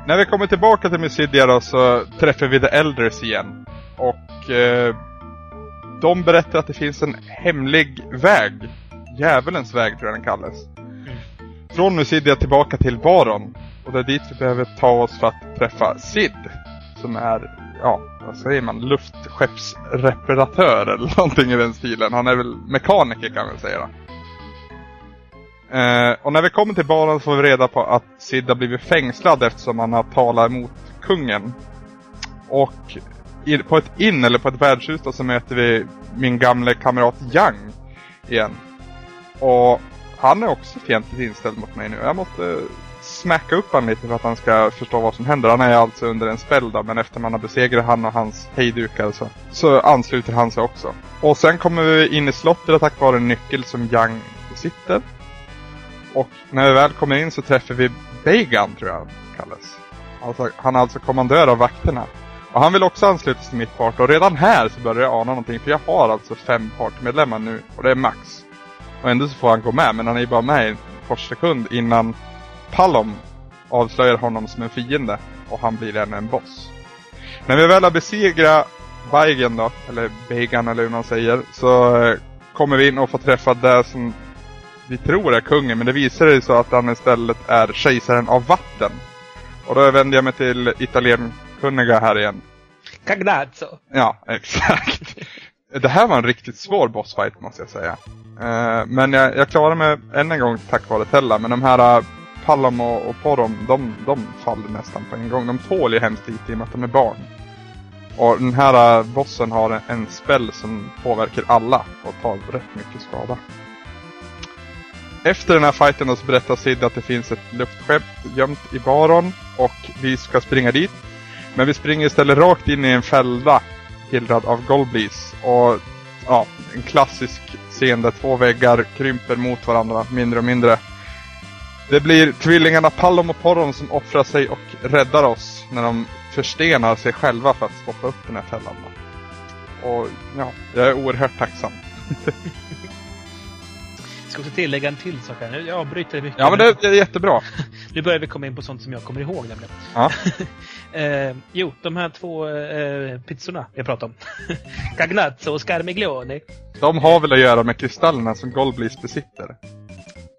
När vi kommer tillbaka till Mysidia då så träffar vi The Elders igen. Och eh, de berättar att det finns en hemlig väg. Djävulens väg tror jag den kallas. Från Mysidia tillbaka till Baron. Och det är dit vi behöver ta oss för att träffa Sid. Som är, ja, vad säger man, luftskeppsreparatör eller någonting i den stilen. Han är väl mekaniker kan man säga. Eh, och när vi kommer till Baron får vi reda på att Sid har blivit fängslad eftersom han har talat emot kungen. Och på ett in, eller på ett värdshus då, så möter vi min gamle kamrat Yang igen. Och han är också fientligt inställd mot mig nu. Jag måste smacka upp honom lite för att han ska förstå vad som händer. Han är alltså under en spell då, men efter man har besegrat han och hans hejdukar så, alltså, så ansluter han sig också. Och sen kommer vi in i slottet tack vare en nyckel som Yang besitter. Och när vi väl kommer in så träffar vi Began tror jag han kallas. Alltså, han är alltså kommandör av vakterna. Och han vill också ansluta sig till mitt party och redan här så börjar jag ana någonting för jag har alltså fem partymedlemmar nu och det är max. Och ändå så får han gå med men han är ju bara med en kort sekund innan Palom avslöjar honom som en fiende och han blir ännu en boss. När vi väl har besegrat Baigen då, eller Began eller hur man säger, så eh, kommer vi in och får träffa det som vi tror är kungen, men det visar sig så att han istället är kejsaren av vatten. Och då vänder jag mig till italienkunniga här igen. Cagnazzo. Ja, exakt. Det här var en riktigt svår bossfight måste jag säga. Uh, men jag, jag klarar mig än en gång tack vare Tella, men de här uh, Pallam och, och Porom, de, de faller nästan på en gång. De tål ju hemskt lite i och med att de är barn. Och den här uh, bossen har en, en spell som påverkar alla och tar rätt mycket skada. Efter den här fighten då så berättar Sid att det finns ett luftskepp gömt i Baron och vi ska springa dit. Men vi springer istället rakt in i en fälla hildrad av Golblees. Och ja, en klassisk scen där två väggar krymper mot varandra mindre och mindre. Det blir tvillingarna Pallom och Porron som offrar sig och räddar oss när de förstenar sig själva för att stoppa upp den här fällan. Och ja, jag är oerhört tacksam. Jag ska också tillägga en till sak här. Jag avbryter mycket. Ja men det, det är jättebra. nu börjar vi komma in på sånt som jag kommer ihåg nämligen. Ja. eh, jo, de här två eh, pizzorna jag pratade om. Cagnazzo och Scarmiglione. De har väl att göra med kristallerna som Golblees besitter?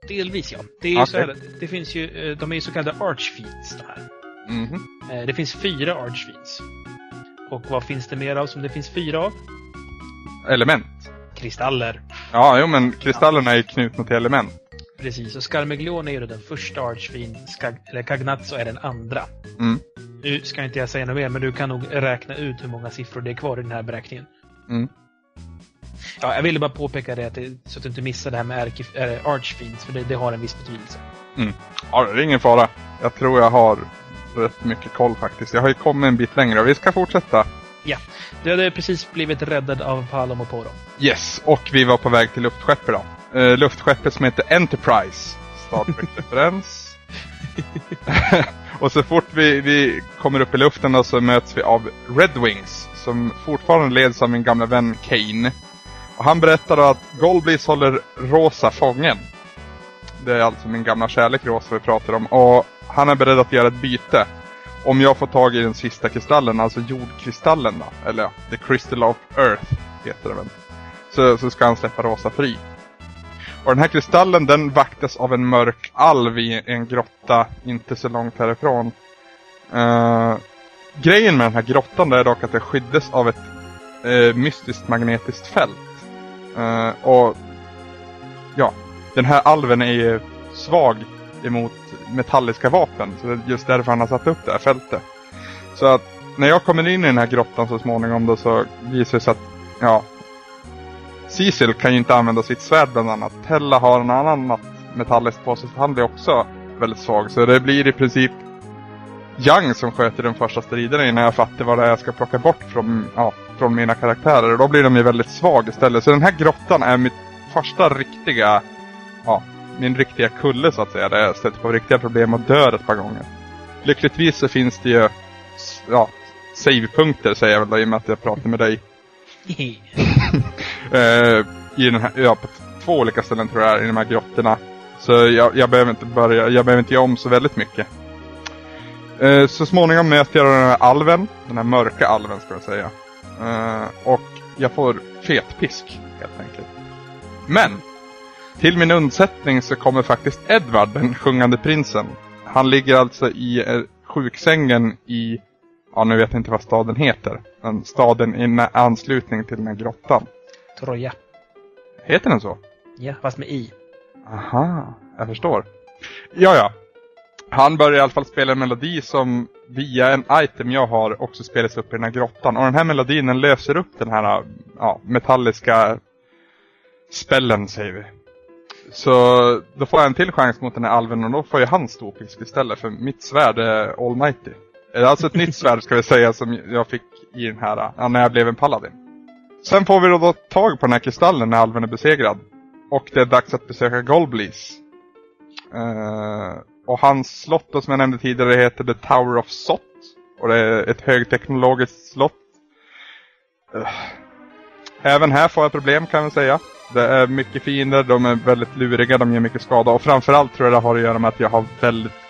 Delvis ja. Det, så här, det finns ju, eh, de är ju så kallade archfiends de här. Mhm. Eh, det finns fyra archfiends. Och vad finns det mer av som det finns fyra av? Element. Kristaller. Ja, jo men kristallerna är knutna till element. Precis, och Scarmiglione är ju den första archfiend, Skag- eller Cagnazzo är den andra. Mm. Nu ska inte jag säga något mer, men du kan nog räkna ut hur många siffror det är kvar i den här beräkningen. Mm. Ja, jag ville bara påpeka det, att det så att du inte missar det här med archfiends, för det, det har en viss betydelse. Ja, det är ingen fara. Jag tror jag har rätt mycket koll faktiskt. Jag har ju kommit en bit längre och vi ska fortsätta. Du hade precis blivit räddad av Palom och Poro. Yes, och vi var på väg till luftskeppet då. Uh, luftskeppet som heter Enterprise. Star Trek-referens. och så fort vi, vi kommer upp i luften då så möts vi av Red Wings. Som fortfarande leds av min gamla vän Kane. Och han berättar då att Golblis håller Rosa fången. Det är alltså min gamla kärlek Rosa vi pratar om. Och han är beredd att göra ett byte. Om jag får tag i den sista kristallen, alltså jordkristallen då. Eller ja, The Crystal of Earth heter det väl. Så, så ska han släppa Rosa fri. Och den här kristallen den vaktas av en mörk alv i en grotta inte så långt härifrån. Uh, grejen med den här grottan är dock att den skyddas av ett uh, mystiskt magnetiskt fält. Uh, och ja, den här alven är ju svag emot metalliska vapen. Så det är just därför han har satt upp det här fältet. Så att när jag kommer in i den här grottan så småningom då så visar det sig att, ja, Cecil kan ju inte använda sitt svärd bland annat. Tella har en annan metalliskt på sig så han blir också väldigt svag. Så det blir i princip Young som sköter den första striden innan jag fattar vad det är jag ska plocka bort från, ja, från mina karaktärer. Och då blir de ju väldigt svag istället. Så den här grottan är mitt första riktiga ja, min riktiga kulle så att säga. Där jag stöter på riktiga problem och dör ett par gånger. Lyckligtvis så finns det ju ja, savepunkter säger jag väl då, i och med att jag pratar med dig. eh, I den här, ja, på två olika ställen tror jag i de här grottorna. Så jag, jag behöver inte börja, jag behöver inte göra om så väldigt mycket. Eh, så småningom möter jag den här alven, den här mörka alven ska jag säga. Eh, och jag får fetpisk helt enkelt. Men! Till min undsättning så kommer faktiskt Edvard, den sjungande prinsen. Han ligger alltså i eh, sjuksängen i, ja nu vet jag inte vad staden heter. Men staden i anslutning till den här grottan. Troja. Heter den så? Ja, fast med i. Aha, jag förstår. Ja, ja. Han börjar i alla fall spela en melodi som via en item jag har också spelas upp i den här grottan. Och den här melodin den löser upp den här ja, metalliska spällen säger vi. Så då får jag en till chans mot den här alven och då får ju han storpisk istället för mitt svärd är almighty. Det är alltså ett nytt svärd ska vi säga som jag fick i den här, ja, när jag blev en paladin. Sen får vi då tag på den här kristallen när alven är besegrad. Och det är dags att besöka Golblis. Uh, och hans slott då, som jag nämnde tidigare heter The Tower of Sot. Och det är ett högteknologiskt slott. Uh, även här får jag problem kan jag säga. Det är mycket fiender, de är väldigt luriga, de gör mycket skada. Och framförallt tror jag det har att göra med att jag har väldigt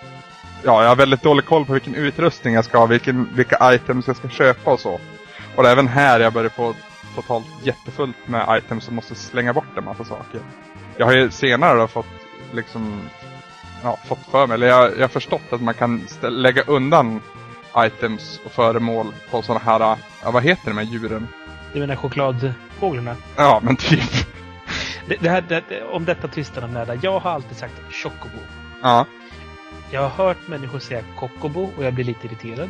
Ja, jag har väldigt dålig koll på vilken utrustning jag ska ha, vilken, vilka items jag ska köpa och så. Och även här jag börjar få totalt jättefullt med items som måste slänga bort en massa saker. Jag har ju senare då fått liksom ja, fått för mig, eller jag, jag har förstått att man kan lägga undan items och föremål på sådana här, ja vad heter de här djuren? Du menar chokladfåglarna? Ja, men typ. Det, det här, det, om detta tvistar de lärda. Jag har alltid sagt chocobo. Ja. Jag har hört människor säga kokobo och jag blir lite irriterad.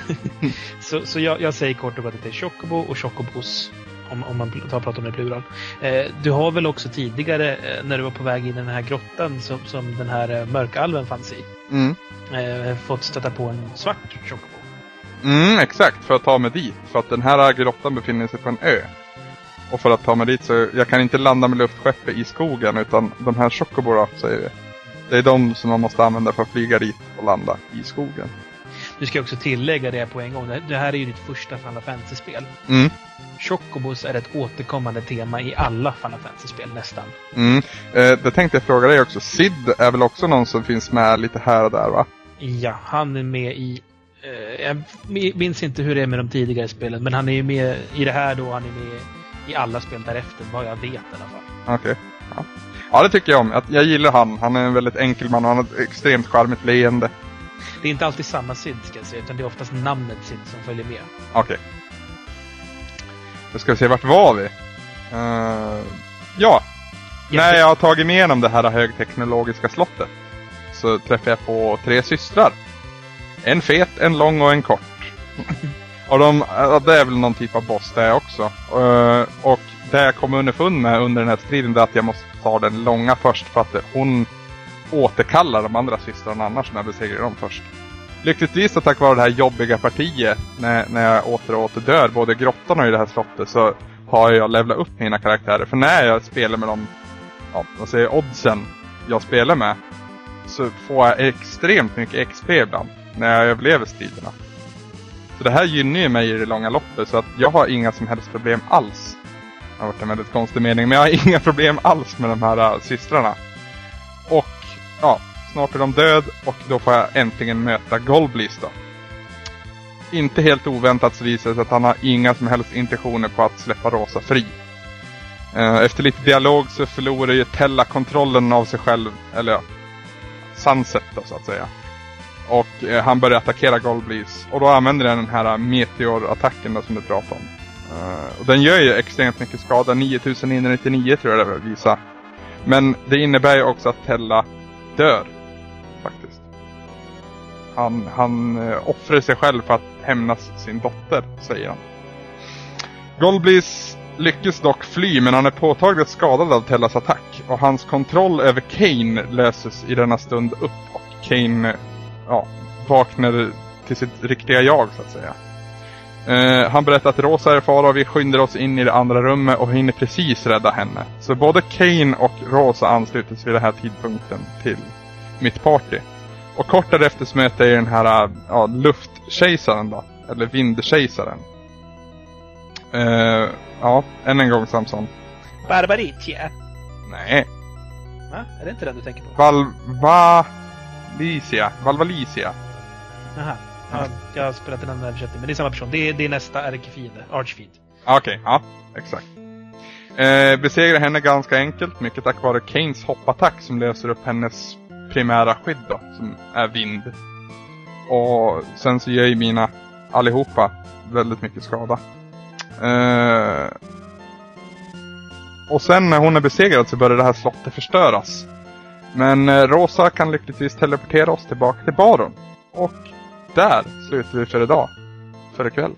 så så jag, jag, säger kort och gott att det är chocobo och chocobos. Om, om man tar pratar om det i plural. Eh, du har väl också tidigare eh, när du var på väg in i den här grottan som, som den här eh, mörkalven fanns i. Mm. Eh, fått stöta på en svart chocobo. Mm, exakt, för att ta mig dit. För att den här grottan befinner sig på en ö. Och för att ta mig dit så, jag kan inte landa med luftskeppet i skogen utan de här chocobora säger vi. Det är de som man måste använda för att flyga dit och landa i skogen. Du ska också tillägga det på en gång. Det här är ju ditt första Final Fantasy-spel. Mm. Chocobos är ett återkommande tema i alla Final Fantasy-spel nästan. Mm. Eh, det tänkte jag fråga dig också. Sid är väl också någon som finns med lite här och där va? Ja, han är med i... Eh, jag minns inte hur det är med de tidigare spelen, men han är ju med i det här då, han är med i alla spel därefter, vad jag vet i alla fall. Okej. Okay. Ja. Ja, det tycker jag om. Jag gillar han. Han är en väldigt enkel man och han har ett extremt charmigt leende. Det är inte alltid samma Sid ska jag säga, utan det är oftast namnet Sid som följer med. Okej. Okay. Då ska vi se, vart var vi? Uh, ja. Jätte... När jag har tagit mig igenom det här högteknologiska slottet så träffar jag på tre systrar. En fet, en lång och en kort. och de, det är väl någon typ av boss där också. Uh, och det jag kom underfund med under den här striden är att jag måste ta den långa först för att hon återkallar de andra systrarna annars när jag besegrar dem först. Lyckligtvis så tack vare det här jobbiga partiet när, när jag åter och åter dör, både i grottan och i det här slottet, så har jag levlat upp mina karaktärer. För när jag spelar med de, ja, vad säger oddsen jag spelar med, så får jag extremt mycket XP ibland när jag överlever striderna. Så det här gynnar ju mig i det långa loppet så att jag har inga som helst problem alls. Det har varit en väldigt konstig mening, men jag har inga problem alls med de här äh, systrarna. Och ja, snart är de död och då får jag äntligen möta Golblis då. Inte helt oväntat så visar det sig att han har inga som helst intentioner på att släppa Rosa fri. Eh, efter lite dialog så förlorar ju Tella kontrollen av sig själv, eller ja, Sunset då så att säga. Och eh, han börjar attackera Golblis. Och då använder den den här äh, meteorattacken då som du pratade om. Uh, och den gör ju extremt mycket skada, 9999 tror jag det visar. Men det innebär ju också att Tella dör. Faktiskt. Han, han uh, offrar sig själv för att hämnas sin dotter, säger han. Golblis lyckas dock fly men han är påtagligt skadad av Tellas attack. Och hans kontroll över Kane löses i denna stund upp och Kane eh, ja, vaknar till sitt riktiga jag så att säga. Eh, han berättar att Rosa är fara och vi skyndar oss in i det andra rummet och hinner precis rädda henne. Så både Kane och Rosa ansluter sig vid den här tidpunkten till mitt party. Och kort därefter så möter jag den här ja, luftkejsaren då. Eller vindkejsaren. Eh, ja, än en gång Samson. Barbaritia. Nej. Va? Är det inte den du tänker på? Valvalicia. Valvalicia. Aha. Ja, jag har spelat en annan översättning, men det är samma person. Det är, det är nästa ärkefiende, Archfiend. Okej, okay, ja, exakt. Eh, besegrar henne ganska enkelt, mycket tack vare Kanes hoppattack som löser upp hennes primära skydd då, som är vind. Och sen så gör ju mina allihopa väldigt mycket skada. Eh, och sen när hon är besegrad så börjar det här slottet förstöras. Men eh, Rosa kan lyckligtvis teleportera oss tillbaka till Baron. Och där slutar vi för idag. För ikväll.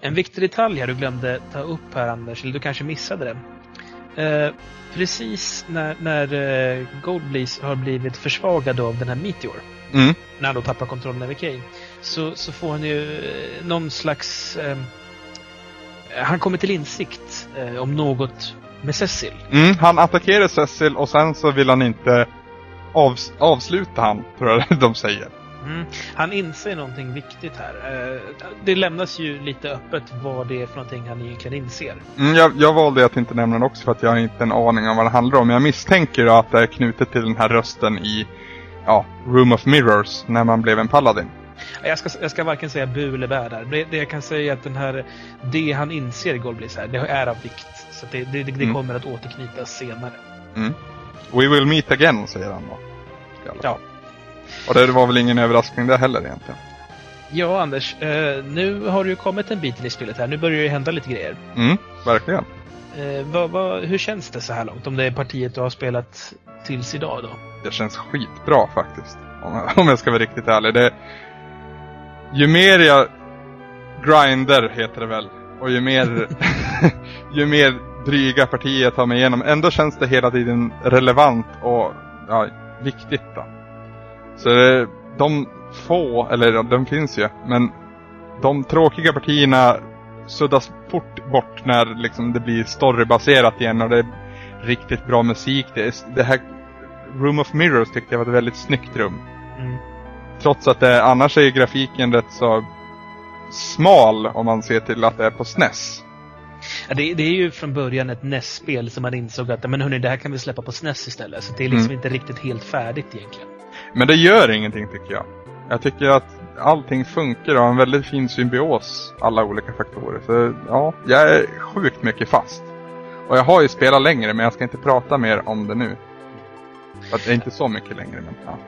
En viktig detalj här du glömde ta upp här Anders, eller du kanske missade det. Eh, precis när, när eh, Goldbleeze har blivit försvagad av den här Meteor. Mm. När han då tappar kontrollen över Kane. Så, så får han ju eh, någon slags... Eh, han kommer till insikt eh, om något med Cecil. Mm, han attackerar Cecil och sen så vill han inte avs avsluta han, tror jag de säger. Mm. Han inser någonting viktigt här. Eh, det lämnas ju lite öppet vad det är för någonting han egentligen inser. Mm, jag, jag valde att inte nämna det också för att jag har inte en aning om vad det handlar om. Jag misstänker att det är knutet till den här rösten i ja, Room of Mirrors när man blev en paladin. Jag ska, jag ska varken säga bu eller bä där. Det, det, jag kan säga är att den här, det han inser i Goldbliss här, det är av vikt. Så det, det, det mm. kommer att återknytas senare. Mm. We will meet again, säger han då. Ja. Och det var väl ingen överraskning det heller egentligen. Ja, Anders. Eh, nu har du ju kommit en bit i spelet här. Nu börjar det ju hända lite grejer. Mm, verkligen. Eh, vad, vad, hur känns det så här långt? Om det är partiet du har spelat tills idag då? Det känns skitbra faktiskt. Om, om jag ska vara riktigt ärlig. Det, ju mer jag grinder, heter det väl. Och ju mer, ju mer dryga partier jag tar mig igenom. Ändå känns det hela tiden relevant och ja, viktigt då. Så de få, eller de finns ju, men de tråkiga partierna suddas fort bort när liksom det blir storybaserat igen och det är riktigt bra musik. Det, är, det här Room of Mirrors tyckte jag var ett väldigt snyggt rum. Mm. Trots att det, annars är grafiken rätt så smal om man ser till att det är på SNES. Ja, det, det, är ju från början ett NES-spel som man insåg att men hörni, det här kan vi släppa på SNES istället. Så det är liksom mm. inte riktigt helt färdigt egentligen. Men det gör ingenting tycker jag. Jag tycker att allting funkar och har en väldigt fin symbios, alla olika faktorer. Så ja, jag är sjukt mycket fast. Och jag har ju spelat längre men jag ska inte prata mer om det nu. För att det är inte så mycket längre men ja.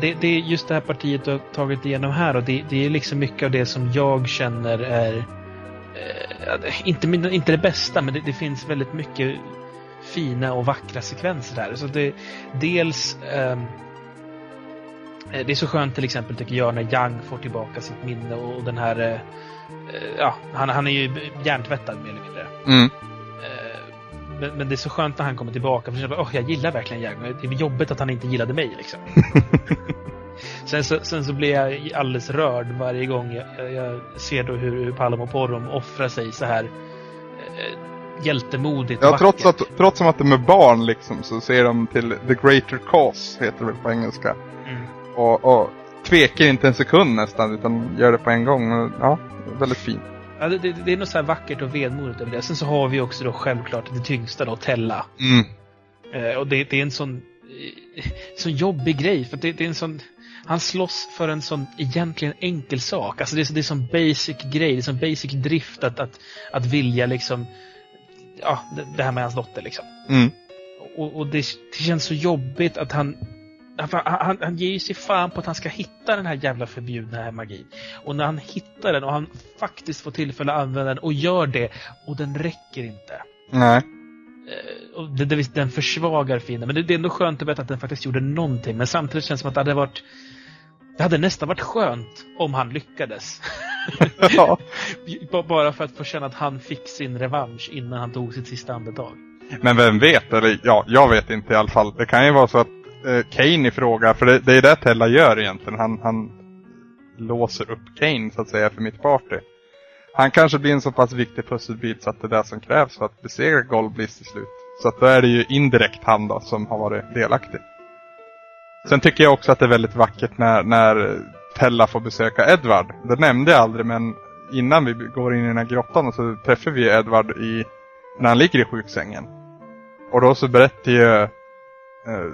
Det, det är just det här partiet du har tagit igenom här och det, det är liksom mycket av det som jag känner är eh, inte, inte det bästa men det, det, finns väldigt mycket fina och vackra sekvenser här. Så det, dels eh, det är så skönt till exempel tycker jag när Young får tillbaka sitt minne och den här eh, ja, han, han är ju hjärntvättad mer eller mindre. Mm. Men, men, det är så skönt när han kommer tillbaka. För jag, oh, jag gillar verkligen Young. Det är jobbigt att han inte gillade mig. Liksom. sen, så, sen så blir jag alldeles rörd varje gång jag, jag ser då hur, hur och Porrom offrar sig så här eh, hjältemodigt Ja, trots att, trots att de är barn liksom så ser de till The Greater Cause, heter det väl på engelska. Och, och tvekar inte en sekund nästan, utan gör det på en gång. Ja, väldigt fint. Ja, det, det, det, är något så här vackert och vedmodigt över det. Sen så har vi också då självklart det tyngsta då, Tella. Mm. Eh, och det, det, är en sån, eh, sån jobbig grej. För det, är en sån... Han slåss för en sån egentligen enkel sak. Alltså det är, det är sån basic grej, det är sån basic drift att, att, att vilja liksom... Ja, det, det här med hans dotter liksom. Mm. Och, och det, det känns så jobbigt att han han, han, han ger ju sig fan på att han ska hitta den här jävla förbjudna här magin. Och när han hittar den och han faktiskt får tillfälle att använda den och gör det och den räcker inte. Nej. Eh, och det, det, den försvagar fienden. Men det, det, är ändå skönt att veta att den faktiskt gjorde någonting. Men samtidigt känns det som att det hade varit det hade nästan varit skönt om han lyckades. Ja. Bara för att få känna att han fick sin revansch innan han tog sitt sista andetag. Men vem vet? Eller ja, jag vet inte i alla fall. Det kan ju vara så att eh, Kane i fråga, för det, det är det Tella gör egentligen. Han, han låser upp Kane så att säga för mitt party. Han kanske blir en så pass viktig pusselbit så att det är det som krävs för att besegra Goldbliss till slut. Så att då är det ju indirekt han då som har varit delaktig. Sen tycker jag också att det är väldigt vackert när, när Tella får besöka Edward. Det nämnde jag aldrig men innan vi går in i den här grottan så träffar vi Edward i, när han ligger i sjuksängen. Och då så berättar ju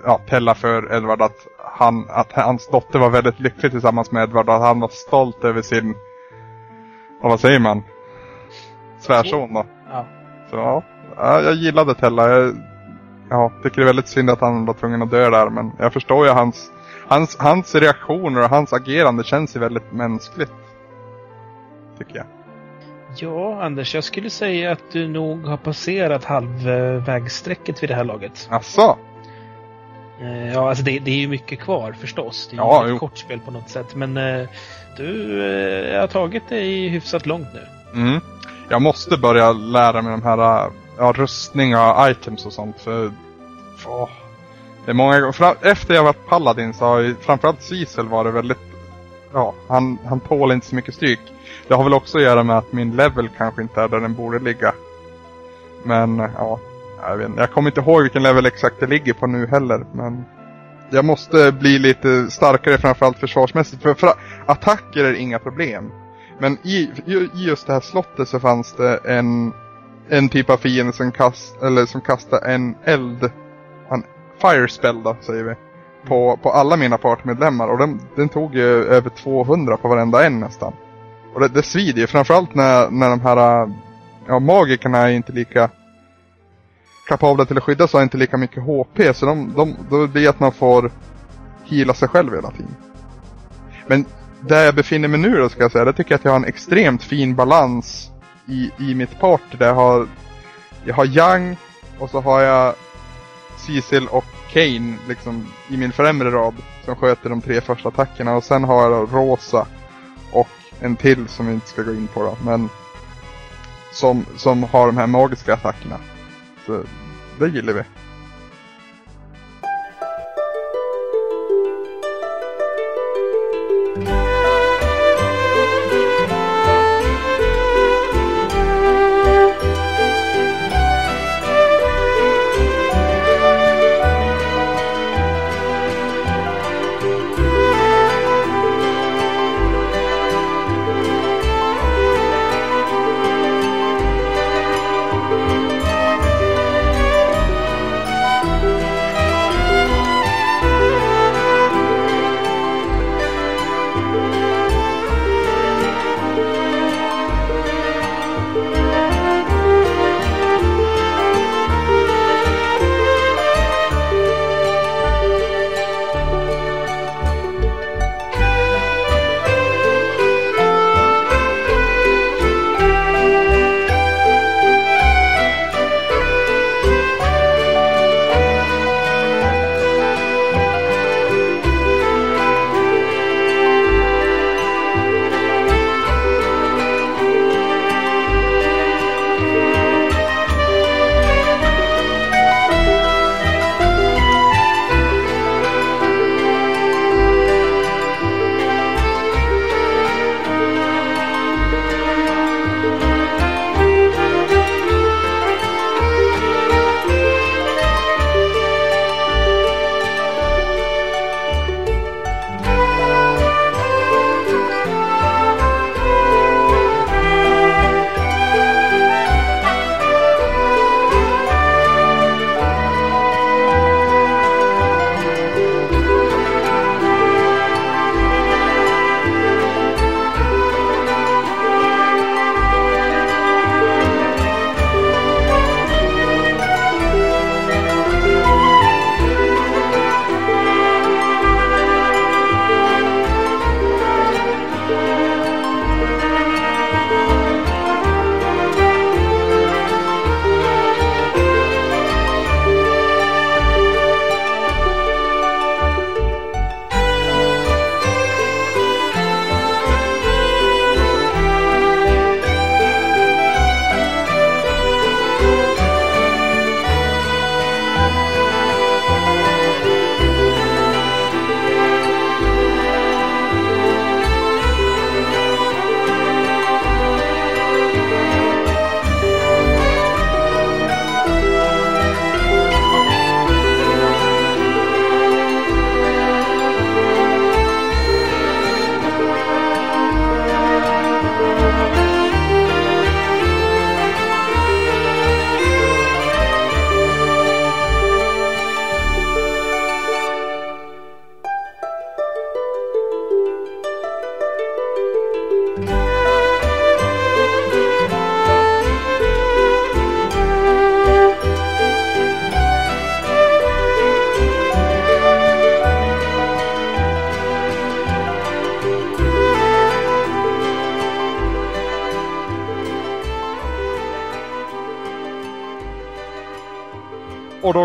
ja, Tella för Edward att, han, att hans dotter var väldigt lycklig tillsammans med Edward och att han var stolt över sin, vad säger man? Svärson då. Ja. Så ja, ja, jag gillade Tella. Jag ja, tycker det är väldigt synd att han var tvungen att dö där men jag förstår ju hans, hans, hans reaktioner och hans agerande känns ju väldigt mänskligt. Tycker jag. Ja, Anders, jag skulle säga att du nog har passerat halvvägssträcket vid det här laget. Asså? Eh, Ja, alltså det, det är ju mycket kvar förstås. Det är Ja, ju ett kort spel på något sätt. Men eh, du eh, har tagit dig hyfsat långt nu. Mm. Jag måste börja lära mig de här ja, rustningar, items och sånt för... Åh. Det är många gånger, efter jag varit Paladin så har ju framförallt Cecil varit väldigt... Ja, han, han tål inte så mycket stryk. Det har väl också att göra med att min level kanske inte är där den borde ligga. Men ja, jag vet. Jag kommer inte ihåg vilken level exakt det ligger på nu heller, men... Jag måste bli lite starkare framförallt försvarsmässigt. För, för attacker är inga problem. Men i, i i just det här slottet så fanns det en, en typ av fiende som, kast, eller som kastade en eld, en fire spell då säger vi, på, på alla mina partmedlemmar och den, den tog ju över 200 på varenda en nästan. Och det, det svider ju, framförallt när, när de här, ja magikerna är inte lika kapabla till att skydda sig och har inte lika mycket HP så de, de, då blir det att man får hila sig själv hela tiden. Men där jag befinner mig nu då ska jag säga, där tycker jag att jag har en extremt fin balans i, i mitt party. Där jag har, jag har Young och så har jag Cecil och Kane liksom i min främre rad som sköter de tre första attackerna och sen har jag då Rosa och en till som vi inte ska gå in på då, men som, som har de här magiska attackerna. Så det gillar vi.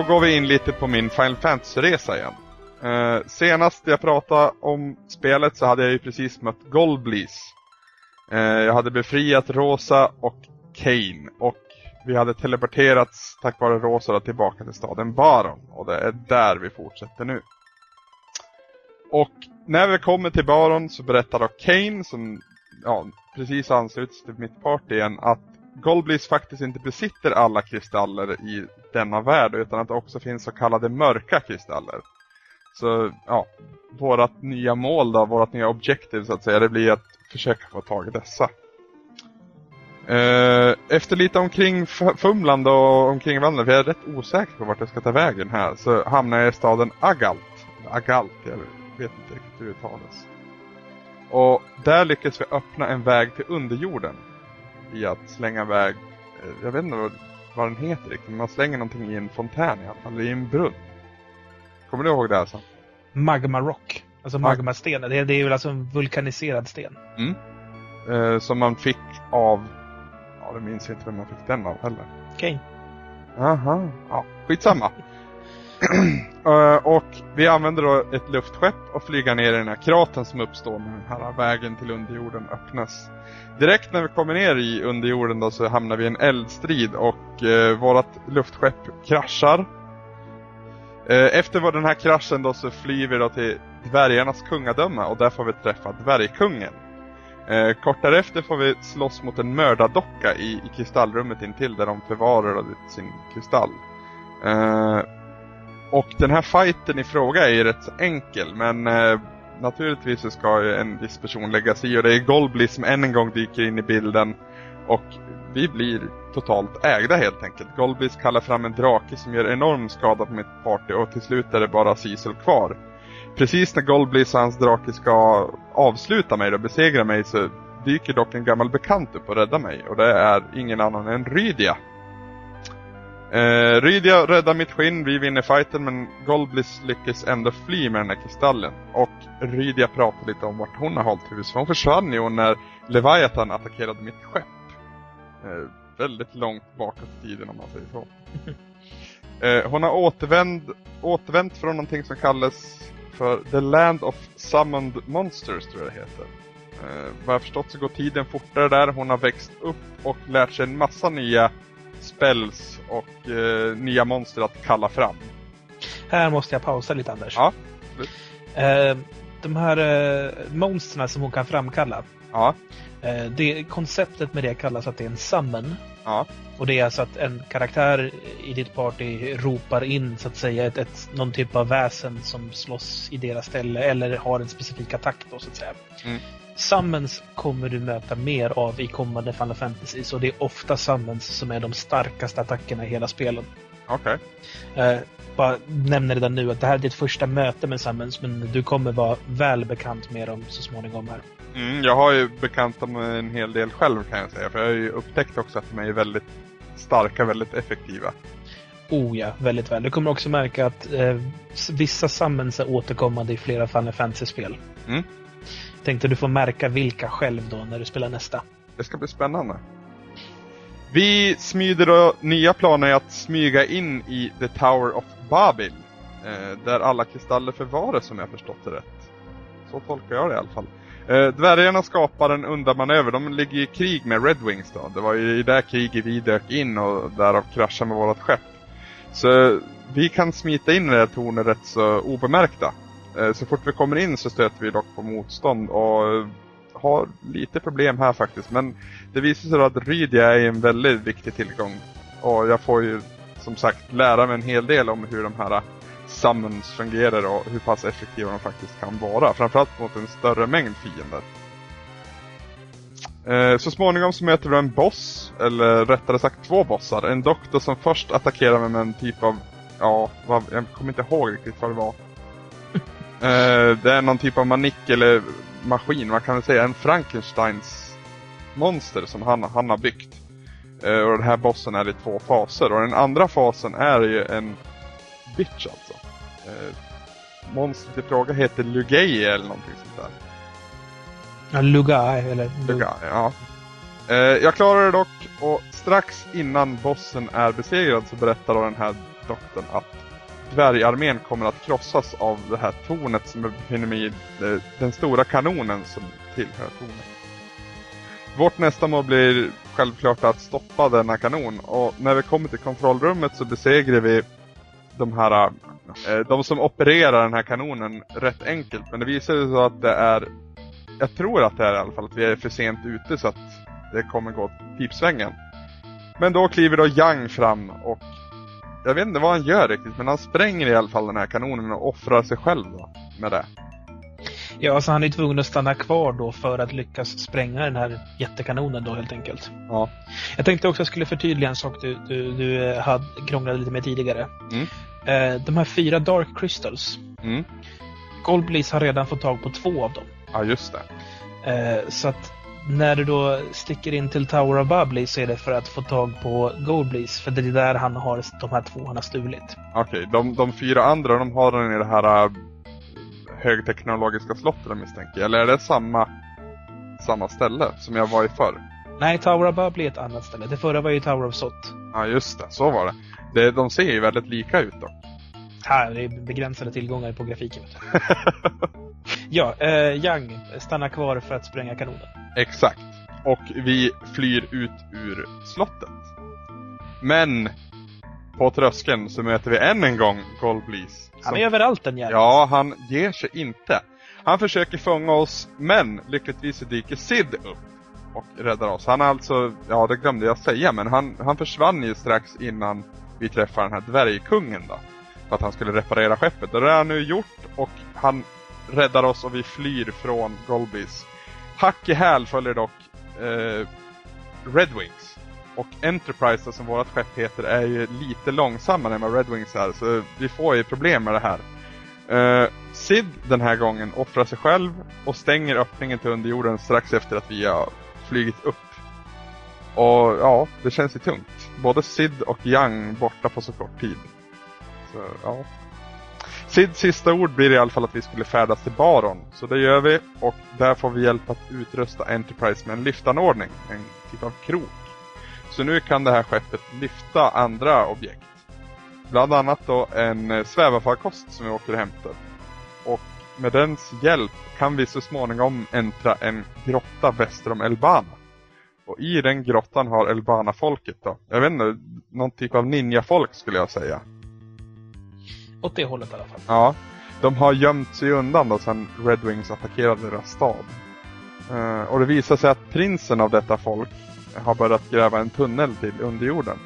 Går vi in lite på min Final Fantasy-resa igen. Eh, senast jag pratade om spelet så hade jag ju precis mött Goldbleeze. Eh, jag hade befriat Rosa och Kane och vi hade teleporterats tack vare Rosa tillbaka till staden Baron och det är där vi fortsätter nu. Och när vi kommer till Baron så berättar då Kane som ja, precis ansluts till mitt party igen att Goldbleeze faktiskt inte besitter alla kristaller i denna värld utan att det också finns så kallade mörka kristaller. Så ja, vårt nya mål då, vårt nya objektiv så att säga, det blir att försöka få tag i dessa. Eh, efter lite omkring fumlande och omkring vandrande, för jag är rätt osäker på vart jag ska ta vägen här, så hamnar jag i staden Agalt. Agalt, jag vet inte riktigt hur det uttalas. Och där lyckas vi öppna en väg till underjorden. I att slänga iväg, eh, jag vet inte vad, vad den heter riktigt, man slänger någonting i en fontän i alla fall, i en brunn. Kommer du ihåg det här sen? Magma Rock. Alltså magmasten. Det, det är väl alltså en vulkaniserad sten. Mm. Eh, som man fick av... Ja, det minns inte vem man fick den av heller. Okej. Okay. Aha. Ja, skitsamma. Eh, och vi använder då ett luftskepp och flyger ner i den här kraten som uppstår när den här vägen till underjorden öppnas. Direkt när vi kommer ner i underjorden då så hamnar vi i en eldstrid och eh, vårat luftskepp kraschar. Eh, efter den här kraschen då så flyr vi då till dvärgarnas kungadöme och där får vi träffa dvärgkungen. Eh, kort därefter får vi slåss mot en mördardocka i, i kristallrummet intill där de förvarar sin kristall. Eh, och den här fighten i fråga är ju rätt så enkel men eh, naturligtvis så ska ju en viss person lägga sig i och det är Golbly som än en gång dyker in i bilden och vi blir totalt ägda helt enkelt. Golblis kallar fram en drake som gör enorm skada på mitt party och till slut är det bara Cecil kvar. Precis när Golblis och hans drake ska avsluta mig och besegra mig så dyker dock en gammal bekant upp och räddar mig och det är ingen annan än Rydia. Eh, Rydia räddar mitt skinn, vi vinner fighten men Golblis lyckas ändå fly med den här kristallen. Och Rydia pratar lite om vart hon har hållit hus. För hon försvann ju när Leviathan attackerade mitt skepp. Eh, väldigt långt bakåt i tiden om man säger så. eh, hon har återvänt, återvänt från någonting som kallas för The Land of Summoned Monsters tror jag det heter. Eh, vad jag förstått så går tiden fortare där. Hon har växt upp och lärt sig en massa nya spells och eh, nya monster att kalla fram. Här måste jag pausa lite Anders. Ja, eh, De här eh, monstren som hon kan framkalla. Ja. Eh, det, konceptet med det kallas att det är en summon. Ja. Och det är alltså att en karaktär i ditt party ropar in så att säga ett, ett, någon typ av väsen som slåss i deras ställe eller har en specifik attack då så att säga. Mm. Summons kommer du möta mer av i kommande Final Fantasy så det är ofta summons som är de starkaste attackerna i hela spelet. Okej. Okay. Eh, bara nämner redan nu att det här är ditt första möte med summons men du kommer vara väl bekant med dem så småningom här. Mm, jag har ju bekantat mig en hel del själv kan jag säga för jag har ju upptäckt också att de är väldigt starka, väldigt effektiva. Oh ja, väldigt väl. Du kommer också märka att eh, vissa summons är återkommande i flera Final Fantasy-spel. Mm. Tänkte du får märka vilka själv då när du spelar nästa. Det ska bli spännande. Vi smyger då nya planer att smyga in i The Tower of Babil. Eh, där alla kristaller förvaras som jag förstått det rätt. Så tolkar jag det i alla fall. Eh, dvärgarna skapar en undanmanöver. De ligger i krig med Red Wings då. Det var ju i det kriget vi dök in och därav kraschade med vårt skepp. Så vi kan smita in i det här tornet rätt så obemärkta. Eh, så fort vi kommer in så stöter vi dock på motstånd och eh, har lite problem här faktiskt. Men det visar sig att Rydia är en väldigt viktig tillgång. Och jag får ju som sagt lära mig en hel del om hur de här eh, summons fungerar och hur pass effektiva de faktiskt kan vara. Framförallt mot en större mängd fiender. Så småningom så möter vi en boss, eller rättare sagt två bossar. En doktor som först attackerar mig med en typ av, ja, jag kommer inte ihåg riktigt vad det var eh, det är någon typ av manik eller maskin, man kan väl säga en Frankensteins monster som han, han har byggt. Eh, och den här bossen är i två faser och den andra fasen är ju en bitch alltså. Eh, monstret i fråga heter Lugay eller någonting sånt där. Ja, Lugai eller... Lugai, ja. Eh, jag klarar det dock och strax innan bossen är besegrad så berättar då den här doktorn att dvärgarmén kommer att krossas av det här tornet som befinner mig i eh, den stora kanonen som tillhör tornet. Vårt nästa mål blir självklart att stoppa denna kanon och när vi kommer till kontrollrummet så besegrar vi de här eh, de som opererar den här kanonen rätt enkelt men det visar sig så att det är jag tror att det är i alla fall att vi är för sent ute så att det kommer gå typ pipsvängen. Men då kliver då Yang fram och jag vet inte vad han gör riktigt men han spränger i alla fall den här kanonen och offrar sig själv då med det. Ja, alltså han är tvungen att stanna kvar då för att lyckas spränga den här jättekanonen då helt enkelt. Ja. Jag tänkte också att jag skulle förtydliga en sak du, du, du eh, hade krånglade lite med tidigare. Mm. Eh, de här fyra Dark Crystals. Mm. Goldbleeze har redan fått tag på två av dem. Ja, just det. Eh, så att när du då sticker in till Tower of Bubbly så är det för att få tag på Goldbleeze. För det är där han har de här två han har stulit. Okej, okay, de, de fyra andra de har den i det här uh, högteknologiska slottet misstänker Eller är det samma, samma ställe som jag var i förr? Nej, Tower of Bubbly är ett annat ställe. Det förra var ju Tower of Sot. Ja, just det. Så var det. det de ser ju väldigt lika ut dock. Här, det är begränsade tillgångar på grafiken. ja, eh, Young stannar kvar för att spränga kanonen. Exakt. Och vi flyr ut ur slottet. Men på tröskeln så möter vi än en gång Goldbleeze. Han är överallt den jäveln. Ja, han ger sig inte. Han försöker fånga oss, men lyckligtvis dyker Sid upp och räddar oss. Han är alltså, ja det glömde jag säga, men han, han försvann ju strax innan vi träffar den här dvärgkungen då. För att han skulle reparera skeppet. Och det har han nu gjort och han räddar oss och vi flyr från Golbis. Hack i häl följer dock eh, Red Wings. Och Enterprise som vårt skepp heter är ju lite långsammare än vad Red Wings är. Så vi får ju problem med det här. Eh, Sid den här gången offrar sig själv och stänger öppningen till underjorden strax efter att vi har flygit upp. Och ja, det känns ju tungt. Både Sid och Young borta på så kort tid. Ja. Sids sista ord blir i alla fall att vi skulle färdas till Baron. Så det gör vi och där får vi hjälp att utrusta Enterprise med en lyftanordning. En typ av krok. Så nu kan det här skeppet lyfta andra objekt. Bland annat då en eh, svävarfarkost som vi åker och hämtar. Och med dens hjälp kan vi så småningom äntra en grotta väster om Elbana. Och i den grottan har Elbana-folket då, jag vet inte, någon typ av ninja-folk skulle jag säga. Åt det hållet i alla fall. Ja, de har gömt sig undan då sedan Red Wings attackerade deras stad. Uh, och det visar sig att prinsen av detta folk har börjat gräva en tunnel till underjorden.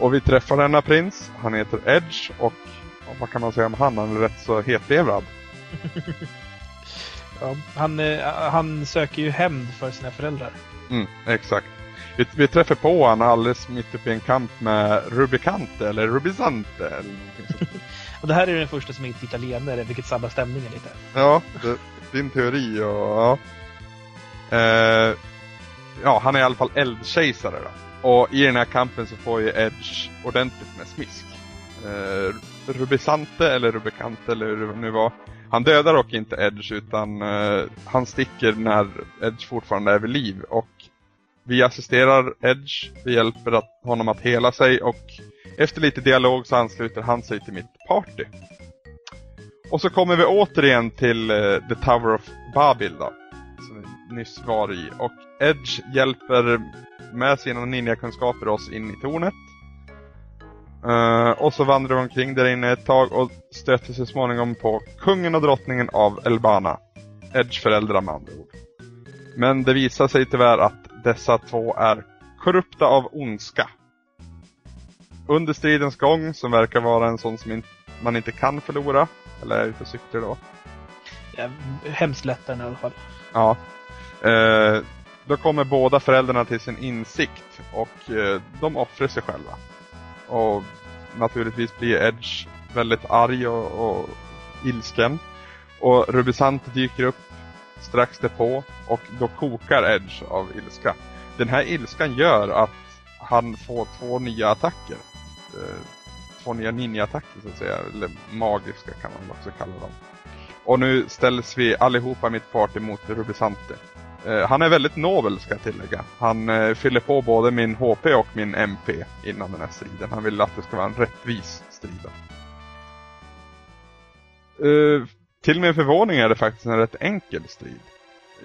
Och vi träffar denna prins, han heter Edge och vad kan man säga om han? Han är rätt så hetlevrad. ja, han, eh, han söker ju hämnd för sina föräldrar. Mm, exakt. Vi, vi träffar på honom alldeles mitt uppe i en kamp med Rubicante eller Rubisante eller och det här är den första som är italienare, vilket sabbar stämningen lite. Ja, det, din teori och ja. Eh, ja, han är i alla fall eldkejsare då. Och i den här kampen så får ju Edge ordentligt med smisk. Eh, Rubisante eller Rubicante eller hur det nu var. Han dödar dock inte Edge utan eh, han sticker när Edge fortfarande är vid liv. Och vi assisterar Edge, vi hjälper att, honom att hela sig och efter lite dialog så ansluter han sig till mitt party. Och så kommer vi återigen till uh, The Tower of Babil då. Som vi nyss var i. Och Edge hjälper med sina ninjakunskaper oss in i tornet. Uh, och så vandrar vi omkring där inne ett tag och stöter så småningom på kungen och drottningen av Elbana. Edge föräldrar med andra ord. Men det visar sig tyvärr att dessa två är korrupta av ondska. Under stridens gång, som verkar vara en sån som in man inte kan förlora, eller är ute och cyklar då. Ja, hemskt lättare i alla fall. Ja. Uh, då kommer båda föräldrarna till sin insikt och uh, de offrar sig själva. Och naturligtvis blir Edge väldigt arg och, och ilsken. Och Rubisant dyker upp strax därpå och då kokar Edge av ilska. Den här ilskan gör att han får två nya attacker. Eh, två nya ninja-attacker så att säga. Eller magiska kan man också kalla dem. Och nu ställs vi allihopa mitt party mot Rubisante. Eh, han är väldigt nobel ska jag tillägga. Han eh, fyller på både min HP och min MP innan den här striden. Han vill att det ska vara en rättvis strid. Till min förvåning är det faktiskt en rätt enkel strid.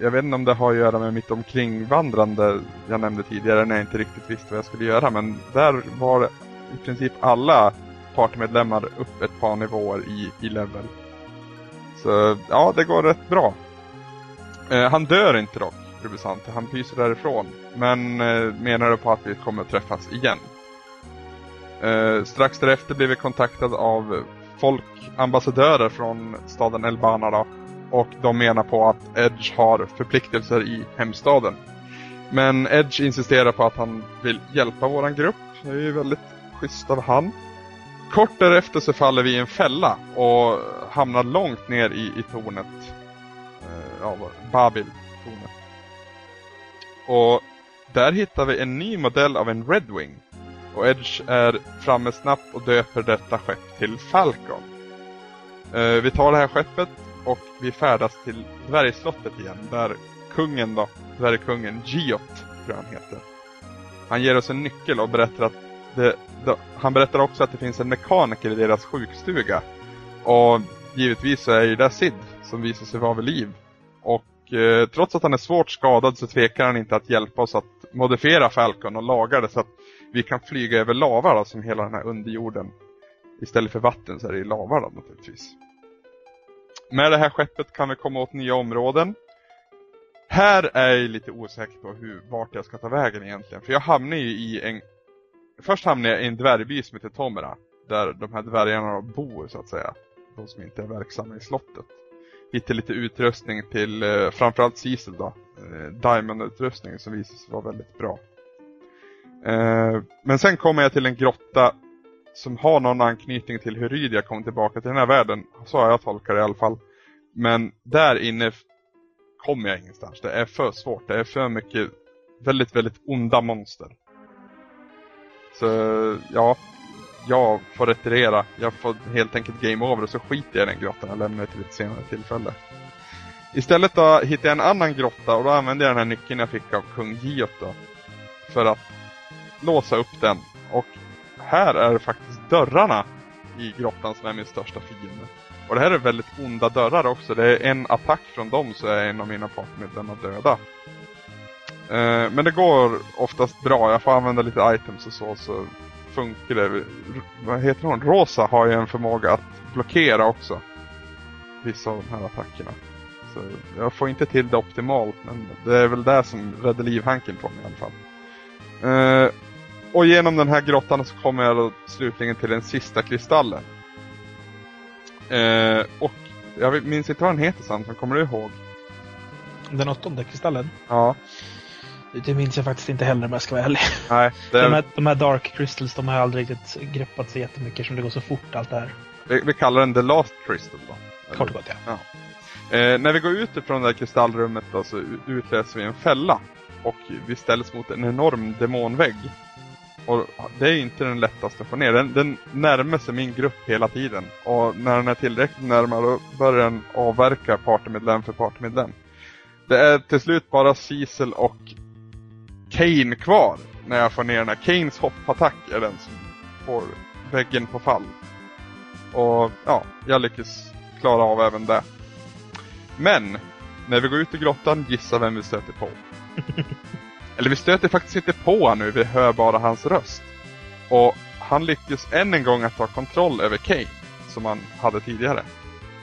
Jag vet inte om det har att göra med mitt omkringvandrande jag nämnde tidigare när jag inte riktigt visste vad jag skulle göra. Men där var i princip alla partymedlemmar upp ett par nivåer i, i level. Så ja, det går rätt bra. Eh, han dör inte dock, Rubisante. Han pyser därifrån. Men eh, menar på att vi kommer att träffas igen. Eh, strax därefter blev vi kontaktade av folkambassadörer från staden Elbana då, och de menar på att Edge har förpliktelser i hemstaden. Men Edge insisterar på att han vill hjälpa våran grupp. Det är ju väldigt schysst av han. Kort därefter så faller vi i en fälla och hamnar långt ner i, i tornet. Eh, Babil-tornet. Och där hittar vi en ny modell av en Redwing. Och Edge är framme snabbt och döper detta skepp till Falcon. Eh, vi tar det här skeppet och vi färdas till dvärgslottet igen där kungen då, dvärgkungen Giot tror jag han heter. Han ger oss en nyckel och berättar att det, då, han berättar också att det finns en mekaniker i deras sjukstuga. Och givetvis så är ju det Sid som visar sig vara vid liv. Och eh, trots att han är svårt skadad så tvekar han inte att hjälpa oss att modifiera Falcon och laga det så att vi kan flyga över lava då, alltså, som hela den här underjorden. Istället för vatten så är det lava då, naturligtvis. Med det här skeppet kan vi komma åt nya områden. Här är jag lite osäker på hur, vart jag ska ta vägen egentligen. För jag hamnar ju i en... Först hamnar jag i en dvärgby som heter Tomera. Där de här dvärgarna bor så att säga. De som inte är verksamma i slottet. Hittar lite utrustning till eh, framförallt Cecil då. Eh, Diamond-utrustning som visar sig vara väldigt bra. Eh, men sen kommer jag till en grotta som har någon anknytning till hur Rydia kom tillbaka till den här världen. Så har jag tolkat det i alla fall. Men där inne kommer jag ingenstans. Det är för svårt. Det är för mycket väldigt, väldigt onda monster. Så ja, jag får retirera. Jag får helt enkelt game over och så skiter jag i den grottan och lämnar det till ett senare tillfälle. Istället då hittar jag en annan grotta och då använder jag den här nyckeln jag fick av kung Giot då. För att låsa upp den. Och här är det faktiskt dörrarna i grottan som är min största fiende. Och det här är väldigt onda dörrar också. Det är en attack från dem så är en av mina partmedlemmar döda. Eh, men det går oftast bra. Jag får använda lite items och så, så funkar det. Vad heter hon? Rosa har ju en förmåga att blockera också. Vissa av de här attackerna. Så jag får inte till det optimalt, men det är väl det som räddar livhanken på mig i alla fall. Eh, och genom den här grottan så kommer jag då slutligen till den sista kristallen. Eh, och jag minns inte vad den heter Sam, kommer du ihåg? Den åttonde kristallen? Ja. Det minns jag faktiskt inte heller om jag ska vara ärlig. Nej, det... de, här, de här Dark Crystals de har aldrig riktigt greppat så jättemycket som det går så fort allt det här. Vi, vi kallar den The Last Crystal då. Kort och gott ja. ja. Eh, när vi går ut ifrån det här kristallrummet då, så utläser vi en fälla. Och vi ställs mot en enorm demonvägg. Och det är inte den lättaste att få ner. Den, den närmar sig min grupp hela tiden. Och när den är tillräckligt närmare då börjar den avverka partymedlem för partymedlem. Det är till slut bara Cecil och Kane kvar när jag får ner den här. Kanes hoppattack är den som får väggen på fall. Och ja, jag lyckas klara av även det. Men, när vi går ut i grottan, gissa vem vi stöter på. Eller vi stöter faktiskt inte på honom nu, vi hör bara hans röst. Och han lyckas än en gång att ta kontroll över Kane, som han hade tidigare.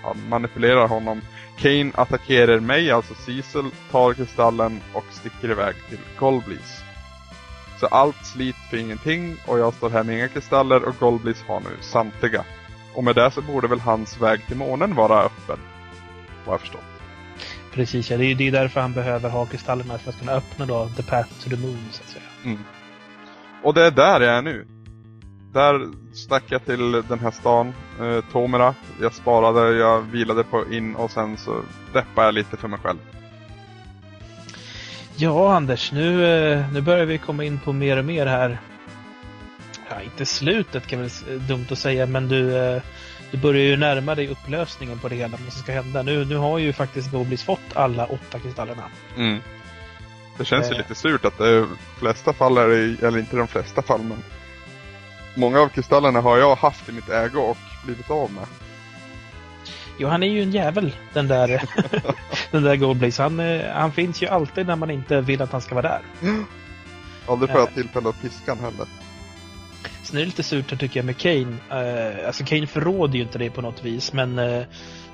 Han manipulerar honom. Kane attackerar mig, alltså Cecil, tar kristallen och sticker iväg till Golblis. Så allt slit för ingenting och jag står här med inga kristaller och Golblis har nu samtliga. Och med det så borde väl hans väg till månen vara öppen. Vad jag förstått. Precis, ja. Det är ju därför han behöver ha kristallerna för att kunna öppna då the path to the moon, så att säga. Mm. Och det är där jag är nu. Där stack jag till den här stan, eh, Tomera. Jag sparade, jag vilade på in och sen så deppade jag lite för mig själv. Ja, Anders, nu, eh, nu börjar vi komma in på mer och mer här. Ja, inte slutet kan väl dumt att säga, men du, eh, du börjar ju närma dig upplösningen på det hela, vad som ska hända. Nu, nu har ju faktiskt Goblis fått alla åtta kristallerna. Mm. Det känns ju eh. lite surt att det flesta fall är det, eller inte de flesta fall, men många av kristallerna har jag haft i mitt ägo och blivit av med. Jo, han är ju en jävel, den där, den där Goldblaze. Han, eh, han finns ju alltid när man inte vill att han ska vara där. Aldrig får jag tillfälle att piska han heller. Sen är det lite surt här tycker jag med Kane. Uh, alltså Kane förråder ju inte det på något vis, men uh,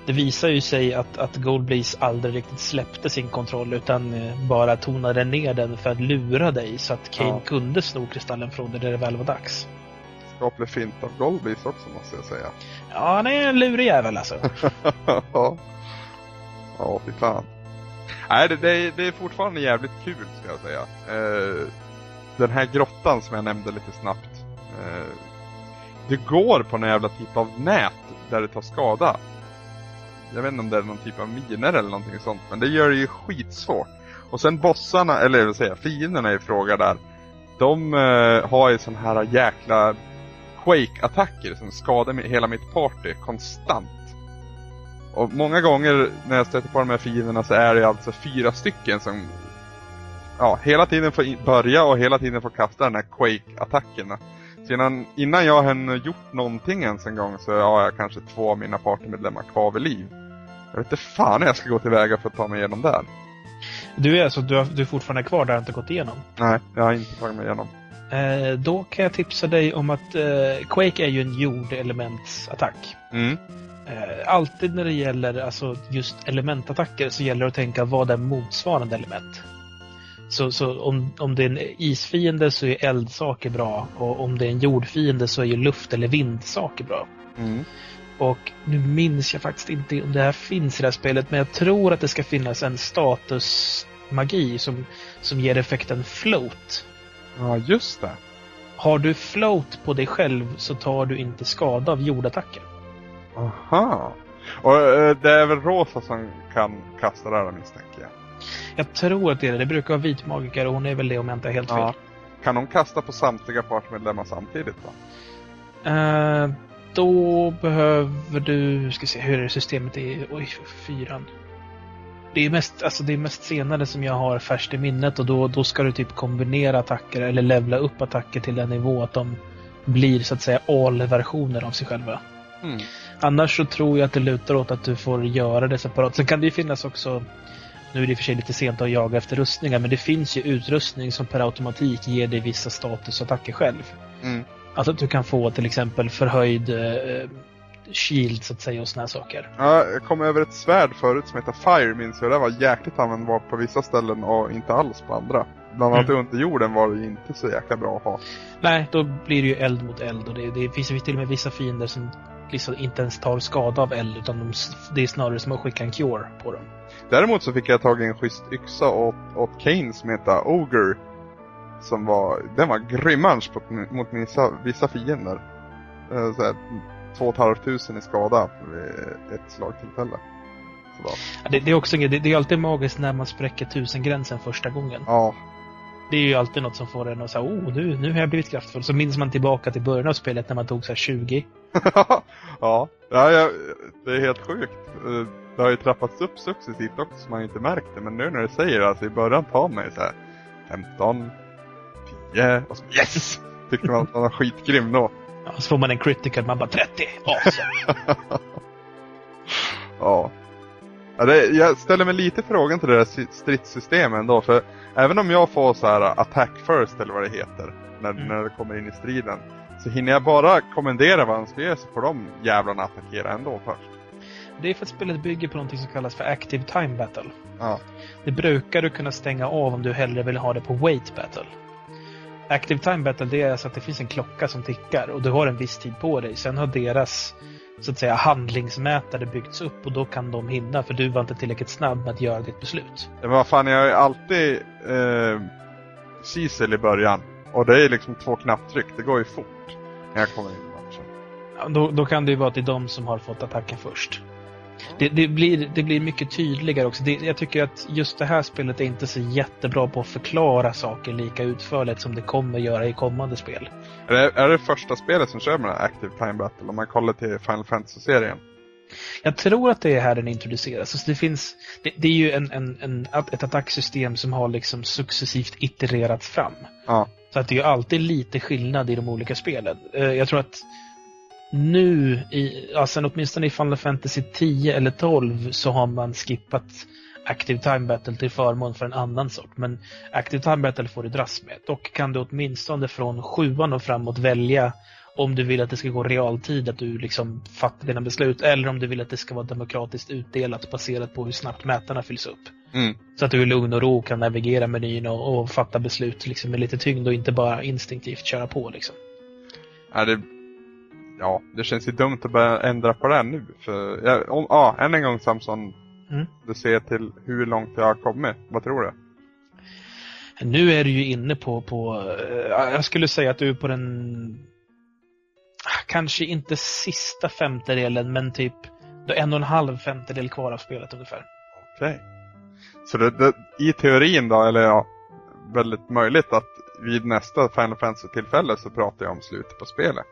det visar ju sig att, att Goldblaze aldrig riktigt släppte sin kontroll utan uh, bara tonade ner den för att lura dig så att Kane ja. kunde sno kristallen från dig när det väl var dags. Skaplig fint av Goldblaze också måste jag säga. Ja, han är en lurig jävel alltså. ja. Ja, fy fan. Nej, det, det, det, är fortfarande jävligt kul ska jag säga. den här grottan som jag nämnde lite snabbt Eh, det går på någon jävla typ av nät där det tar skada. Jag vet inte om det är någon typ av miner eller någonting sånt, men det gör det ju skitsvårt. Och sen bossarna, eller jag vill säga fienderna i fråga där, de eh, har ju sån här jäkla Quake-attacker som skadar hela mitt party konstant. Och många gånger när jag stöter på de här fienderna så är det alltså fyra stycken som ja, hela tiden får börja och hela tiden får kasta den här Quake-attackerna. Innan, innan jag har gjort någonting ens en gång så har jag kanske två av mina partymedlemmar kvar vid liv. Jag vet inte fan hur jag ska gå tillväga för att ta mig igenom där. Du är alltså du, har, du är fortfarande kvar där och inte gått igenom? Nej, jag har inte tagit mig igenom. Eh, då kan jag tipsa dig om att eh, Quake är ju en jordelementsattack. Mm. Eh, alltid när det gäller alltså, just elementattacker så gäller det att tänka vad är motsvarande element. Så, så om, om det är en isfiende så är eldsaker bra och om det är en jordfiende så är ju luft eller vindsaker bra. Mm. Och nu minns jag faktiskt inte om det här finns i det här spelet men jag tror att det ska finnas en statusmagi som, som ger effekten float. Ja, just det. Har du float på dig själv så tar du inte skada av jordattacker. Aha. Och eh, det är väl Rosa som kan kasta det här misstänker jag. Jag tror att det är det. Det brukar vara vitmagiker och hon är väl det om jag inte är helt fel. Kan hon kasta på samtliga partmedlemmar samtidigt då? Uh, då behöver du, ska se hur är systemet är, oj, fyran. Det är mest, alltså det är mest senare som jag har färskt i minnet och då, då ska du typ kombinera attacker eller levla upp attacker till den nivå att de blir så att säga all-versioner av sig själva. Mm. Annars så tror jag att det lutar åt att du får göra det separat. Sen kan det ju finnas också nu är det i och för sig lite sent att jaga efter rustningar, men det finns ju utrustning som per automatik ger dig vissa statusattacker själv. Mm. Alltså att du kan få till exempel förhöjd eh, shield så att säga och såna här saker. Ja, jag kom över ett svärd förut som heter Fire minns jag. Det var jäkligt användbart på vissa ställen och inte alls på andra. Bland annat mm. under jorden var det inte så jäkla bra att ha. Nej, då blir det ju eld mot eld och det, det finns till och med vissa fiender som liksom inte ens tar skada av eld utan de, det är snarare som att skicka en cure på dem. Däremot så fick jag tag i en schysst yxa åt, åt Kane som heter Ogre. Som var, den var grymmans mot vissa, vissa fiender. Eh, så här, två tusen i skada vid ett slagtillfälle. Ja, det, det, är också det, det är alltid magiskt när man spräcker tusen-gränsen första gången. Ja. Det är ju alltid något som får en att säga oh nu, nu har jag blivit kraftfull. Så minns man tillbaka till början av spelet när man tog så 20. ja, ja det är helt sjukt. Det har ju trappats upp successivt också så man inte märkt det. Men nu när du säger det, alltså i början tar man ju så här 15, 10 och så yes! Tycker man att man är skitgrym då. Ja, så får man en critical, man bara 30. Awesome. ja. ja det, jag ställer mig lite frågan till det där stridssystemet ändå. För även om jag får så här attack first eller vad det heter. När, mm. när det kommer in i striden. Så hinner jag bara kommendera vad han ska göra så får de jävlarna attackera ändå först. Det är för att spelet bygger på något som kallas för Active Time Battle. Ja. Det brukar du kunna stänga av om du hellre vill ha det på Wait Battle. Active Time Battle det är alltså att det finns en klocka som tickar och du har en viss tid på dig. Sen har deras så att säga handlingsmätare byggts upp och då kan de hinna för du var inte tillräckligt snabb med att göra ditt beslut. Men vad fan, jag har ju alltid eh, Cecil i början. Och det är liksom två knapptryck, det går ju fort när jag kommer in i matchen. Ja, då, då kan det ju vara att det är de som har fått attacken först. Det, det, blir, det blir mycket tydligare också. Det, jag tycker att just det här spelet är inte så jättebra på att förklara saker lika utförligt som det kommer göra i kommande spel. Är det, är det första spelet som kör med Active Time Battle om man kollar till Final Fantasy-serien? Jag tror att det är här den introduceras. Alltså det, finns, det, det är ju en, en, en, ett attacksystem som har liksom successivt itererats fram. Ja. Så att det är alltid lite skillnad i de olika spelen. Eh, jag tror att nu, i, alltså åtminstone i Final Fantasy 10 eller 12, så har man skippat Active Time Battle till förmån för en annan sort. Men Active Time Battle får du dras med. Dock kan du åtminstone från sjuan och framåt välja om du vill att det ska gå realtid, att du liksom fattar dina beslut, eller om du vill att det ska vara demokratiskt utdelat baserat på hur snabbt mätarna fylls upp. Mm. Så att du i lugn och ro kan navigera menyn och, och fatta beslut liksom, med lite tyngd och inte bara instinktivt köra på. Liksom. Är det... Ja, det känns ju dumt att börja ändra på det här nu. För, ja, om, ja, än en gång Samson. Mm. Du ser till hur långt jag har kommit. Vad tror du? Nu är du ju inne på, på eh, jag skulle säga att du är på den kanske inte sista femtedelen, men typ du har en och en halv femtedel kvar av spelet ungefär. Okej. Okay. Så det, det, i teorin då, eller ja, väldigt möjligt att vid nästa Final Fantasy-tillfälle så pratar jag om slutet på spelet.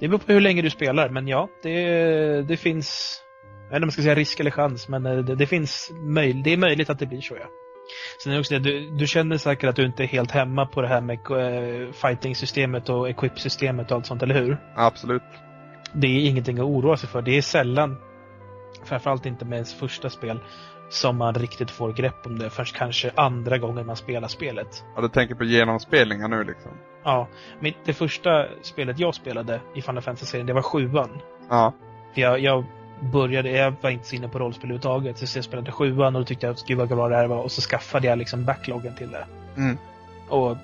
Det beror på hur länge du spelar, men ja, det, det finns, jag vet inte om man ska säga risk eller chans, men det, det finns möj, det är möjligt att det blir så ja. Sen är det också det, du, du känner säkert att du inte är helt hemma på det här med uh, fighting-systemet och equip-systemet och allt sånt, eller hur? Absolut. Det är ingenting att oroa sig för. Det är sällan, framförallt inte med ens första spel, som man riktigt får grepp om det först kanske andra gången man spelar spelet. Ja, du tänker på genomspelningar nu liksom? Ja. Mitt, det första spelet jag spelade i Final Fantasy-serien, det var sjuan. Ja. Jag, jag började, jag var inte så inne på rollspel överhuvudtaget. Så jag spelade sjuan och då tyckte jag att gud vad bra det här var. Och så skaffade jag liksom backloggen till det. Mm. Och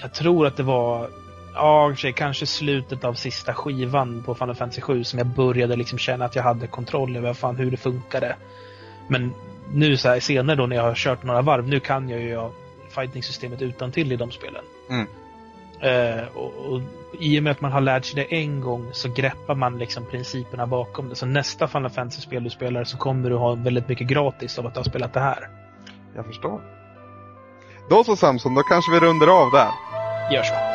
jag tror att det var, ja kanske slutet av sista skivan på Final Fantasy 7 som jag började liksom känna att jag hade kontroll över fan hur det funkade. Men nu så här, senare då när jag har kört några varv, nu kan jag ju fighting-systemet utan till i de spelen. Mm. Uh, och, och, I och med att man har lärt sig det en gång så greppar man liksom principerna bakom det. Så nästa Final Fantasy-spel du spelar så kommer du ha väldigt mycket gratis av att du har spelat det här. Jag förstår. Då så Samson, då kanske vi runder av där. Gör så.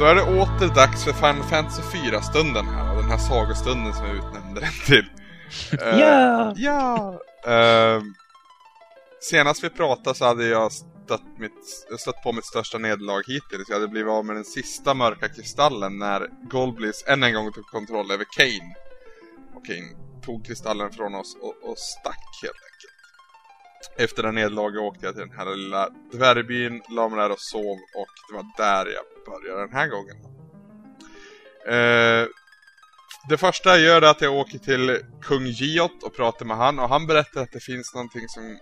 Då är det åter dags för Final Fantasy 4-stunden här. Den här sagostunden som jag utnämnde den till. Uh, ja! Ja! Uh, senast vi pratade så hade jag stött, mitt, stött på mitt största nederlag hittills. Jag hade blivit av med den sista mörka kristallen när Goldbliss än en gång tog kontroll över Kane. Och Kane tog kristallen från oss och, och stack helt enkelt. Efter det nederlaget åkte jag till den här lilla dvärgbyn, la mig där och sov och det var där jag började den här gången. Eh, det första jag gör är att jag åker till kung Giot och pratar med han och han berättar att det finns någonting som,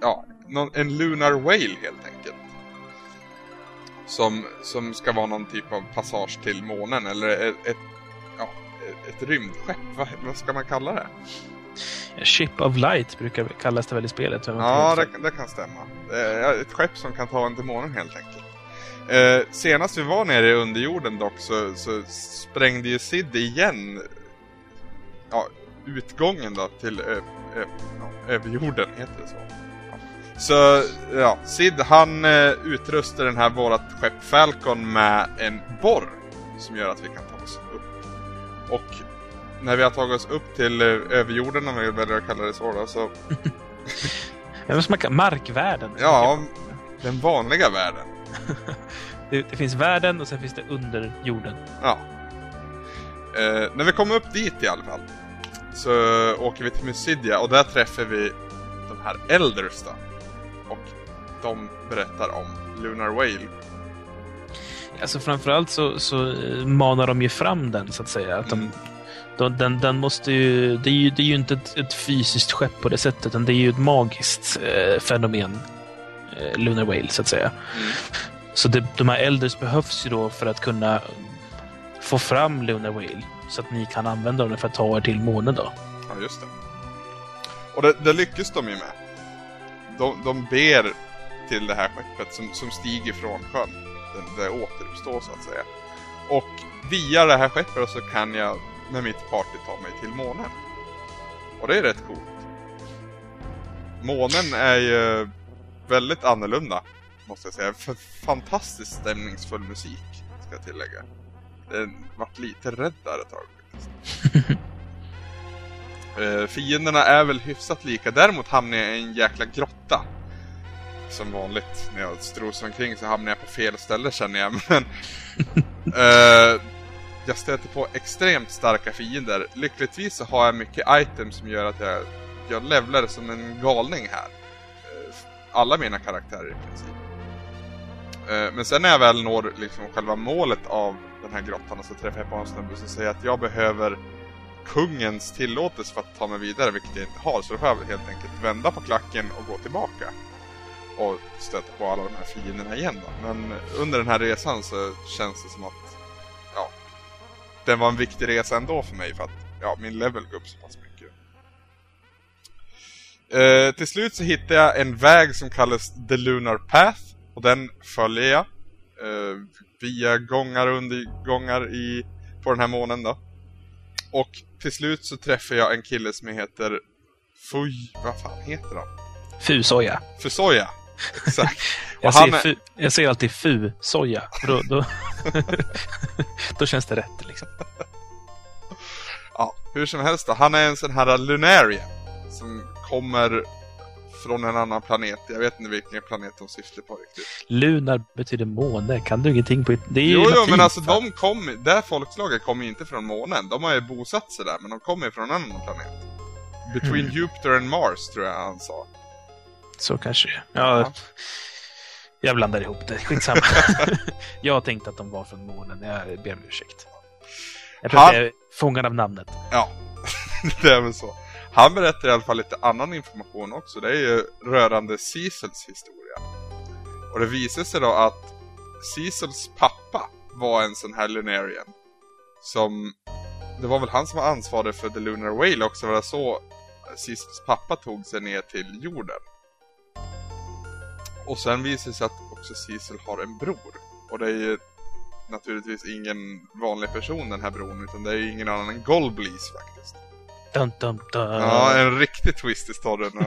ja, någon, en lunar whale helt enkelt. Som, som ska vara någon typ av passage till månen eller ett, ett ja, ett rymdskepp, vad, vad ska man kalla det? Ship of Light brukar kallas det väl i spelet? Ja, det, det, kan stämma. Ett skepp som kan ta en till månen helt enkelt. Eh, senast vi var nere i underjorden dock så, så sprängde ju Sid igen ja, utgången då till ö, ö, ja, överjorden, heter det så. Ja. Så ja, Sid han eh, utrustar den här vårat skepp Falcon med en borr som gör att vi kan ta oss upp. Och när vi har tagit oss upp till eh, överjorden, om vi väljer att kalla det så då, så... Markvärlden. Ja, den vanliga världen. Det, det, finns världen och sen finns det under jorden. Ja. Eh, när vi kommer upp dit i alla fall så åker vi till Mysidia och där träffar vi de här Elders då. Och de berättar om Lunar Whale. Alltså framförallt så, så manar de ju fram den så att säga. Att de, mm. de, den, den måste ju, det är ju, det är ju inte ett, ett fysiskt skepp på det sättet, utan det är ju ett magiskt eh, fenomen. Eh, Lunar Whale så att säga. Mm. Så det, de här Elders behövs ju då för att kunna få fram Lunar Whale. Så att ni kan använda dem för att ta er till månen då. Ja, just det. Och det, det lyckas de ju med. De, de ber till det här skeppet som, som stiger från sjön. Det, det återuppstår så att säga. Och via det här skeppet så kan jag med mitt party ta mig till månen. Och det är rätt coolt. Månen är ju väldigt annorlunda, måste jag säga. För fantastiskt stämningsfull musik, ska jag tillägga. Jag vart lite rädd där ett tag faktiskt. uh, fienderna är väl hyfsat lika. Däremot hamnar jag i en jäkla grotta. Som vanligt när jag strosar omkring så hamnar jag på fel ställe känner jag. Men uh, jag stöter på extremt starka fiender. Lyckligtvis så har jag mycket items som gör att jag, jag levlar som en galning här alla mina karaktärer i princip. Eh, men sen när jag väl når liksom själva målet av den här grottan så träffar jag på en snubbe som säger att jag behöver kungens tillåtelse för att ta mig vidare, vilket jag inte har. Så då får jag helt enkelt vända på klacken och gå tillbaka. Och stöta på alla de här fienderna igen då. Men under den här resan så känns det som att, ja, den var en viktig resa ändå för mig för att, ja, min level går upp så pass mycket. Eh, till slut så hittar jag en väg som kallas The Lunar Path. Och den följer jag. Eh, via gångar och undergångar i, på den här månen då. Och till slut så träffar jag en kille som heter Fuj... Vad fan heter han? Fusoja. Fusoja. Exakt. jag, ser är... fu, jag säger alltid fu-soja. Då, då, då känns det rätt liksom. Ja, hur som helst då. Han är en sån här lunarian. Som kommer från en annan planet. Jag vet inte vilken planet de syftar på riktigt. Lunar betyder måne. Kan du ingenting på... Det är jo, jo, men alltså de kom... Det här folkslaget kommer ju inte från månen. De har ju bosatt sig där, men de kommer ju från en annan planet. Between mm. Jupiter and Mars, tror jag han sa. Så kanske det ja, ja. Jag blandar ihop det. Skitsamma. jag tänkte att de var från månen. Jag ber om ursäkt. Jag tror han... att jag är fångad av namnet. Ja, det är väl så. Han berättar i alla fall lite annan information också. Det är ju rörande Cecils historia. Och det visar sig då att Cecils pappa var en sån här Lunarian. Som... Det var väl han som var ansvarig för The Lunar Whale också. Var det så Cecils pappa tog sig ner till jorden. Och sen visar det sig att också Cecil har en bror. Och det är ju naturligtvis ingen vanlig person den här bron. Utan det är ju ingen annan än Golblees faktiskt. Dun, dun, dun. Ja, en riktig twist i storyn.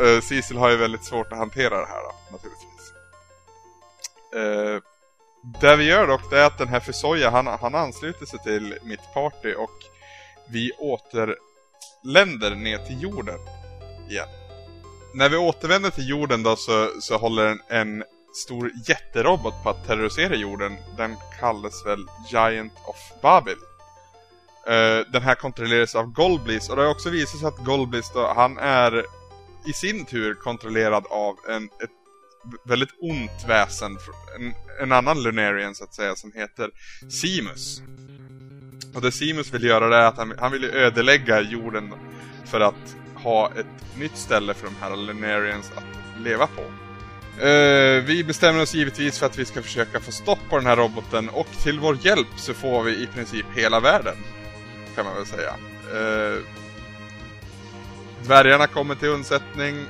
uh, Cecil har ju väldigt svårt att hantera det här då, naturligtvis. Uh, det vi gör dock, det är att den här Fusoya, han, han ansluter sig till mitt party och vi återländer ner till jorden igen. När vi återvänder till jorden då så, så håller en, en stor jätterobot på att terrorisera jorden. Den kallas väl Giant of Babel. Uh, den här kontrolleras av Golblis och det har också visat sig att Golblis då, han är i sin tur kontrollerad av en, ett väldigt ont väsen, en, en annan Lunarian så att säga, som heter Simus. Och det Simus vill göra är att han, han vill ödelägga jorden för att ha ett nytt ställe för de här Lunarians att leva på. Uh, vi bestämmer oss givetvis för att vi ska försöka få stopp på den här roboten och till vår hjälp så får vi i princip hela världen. Kan man väl säga. Uh, dvärgarna kommer till undsättning.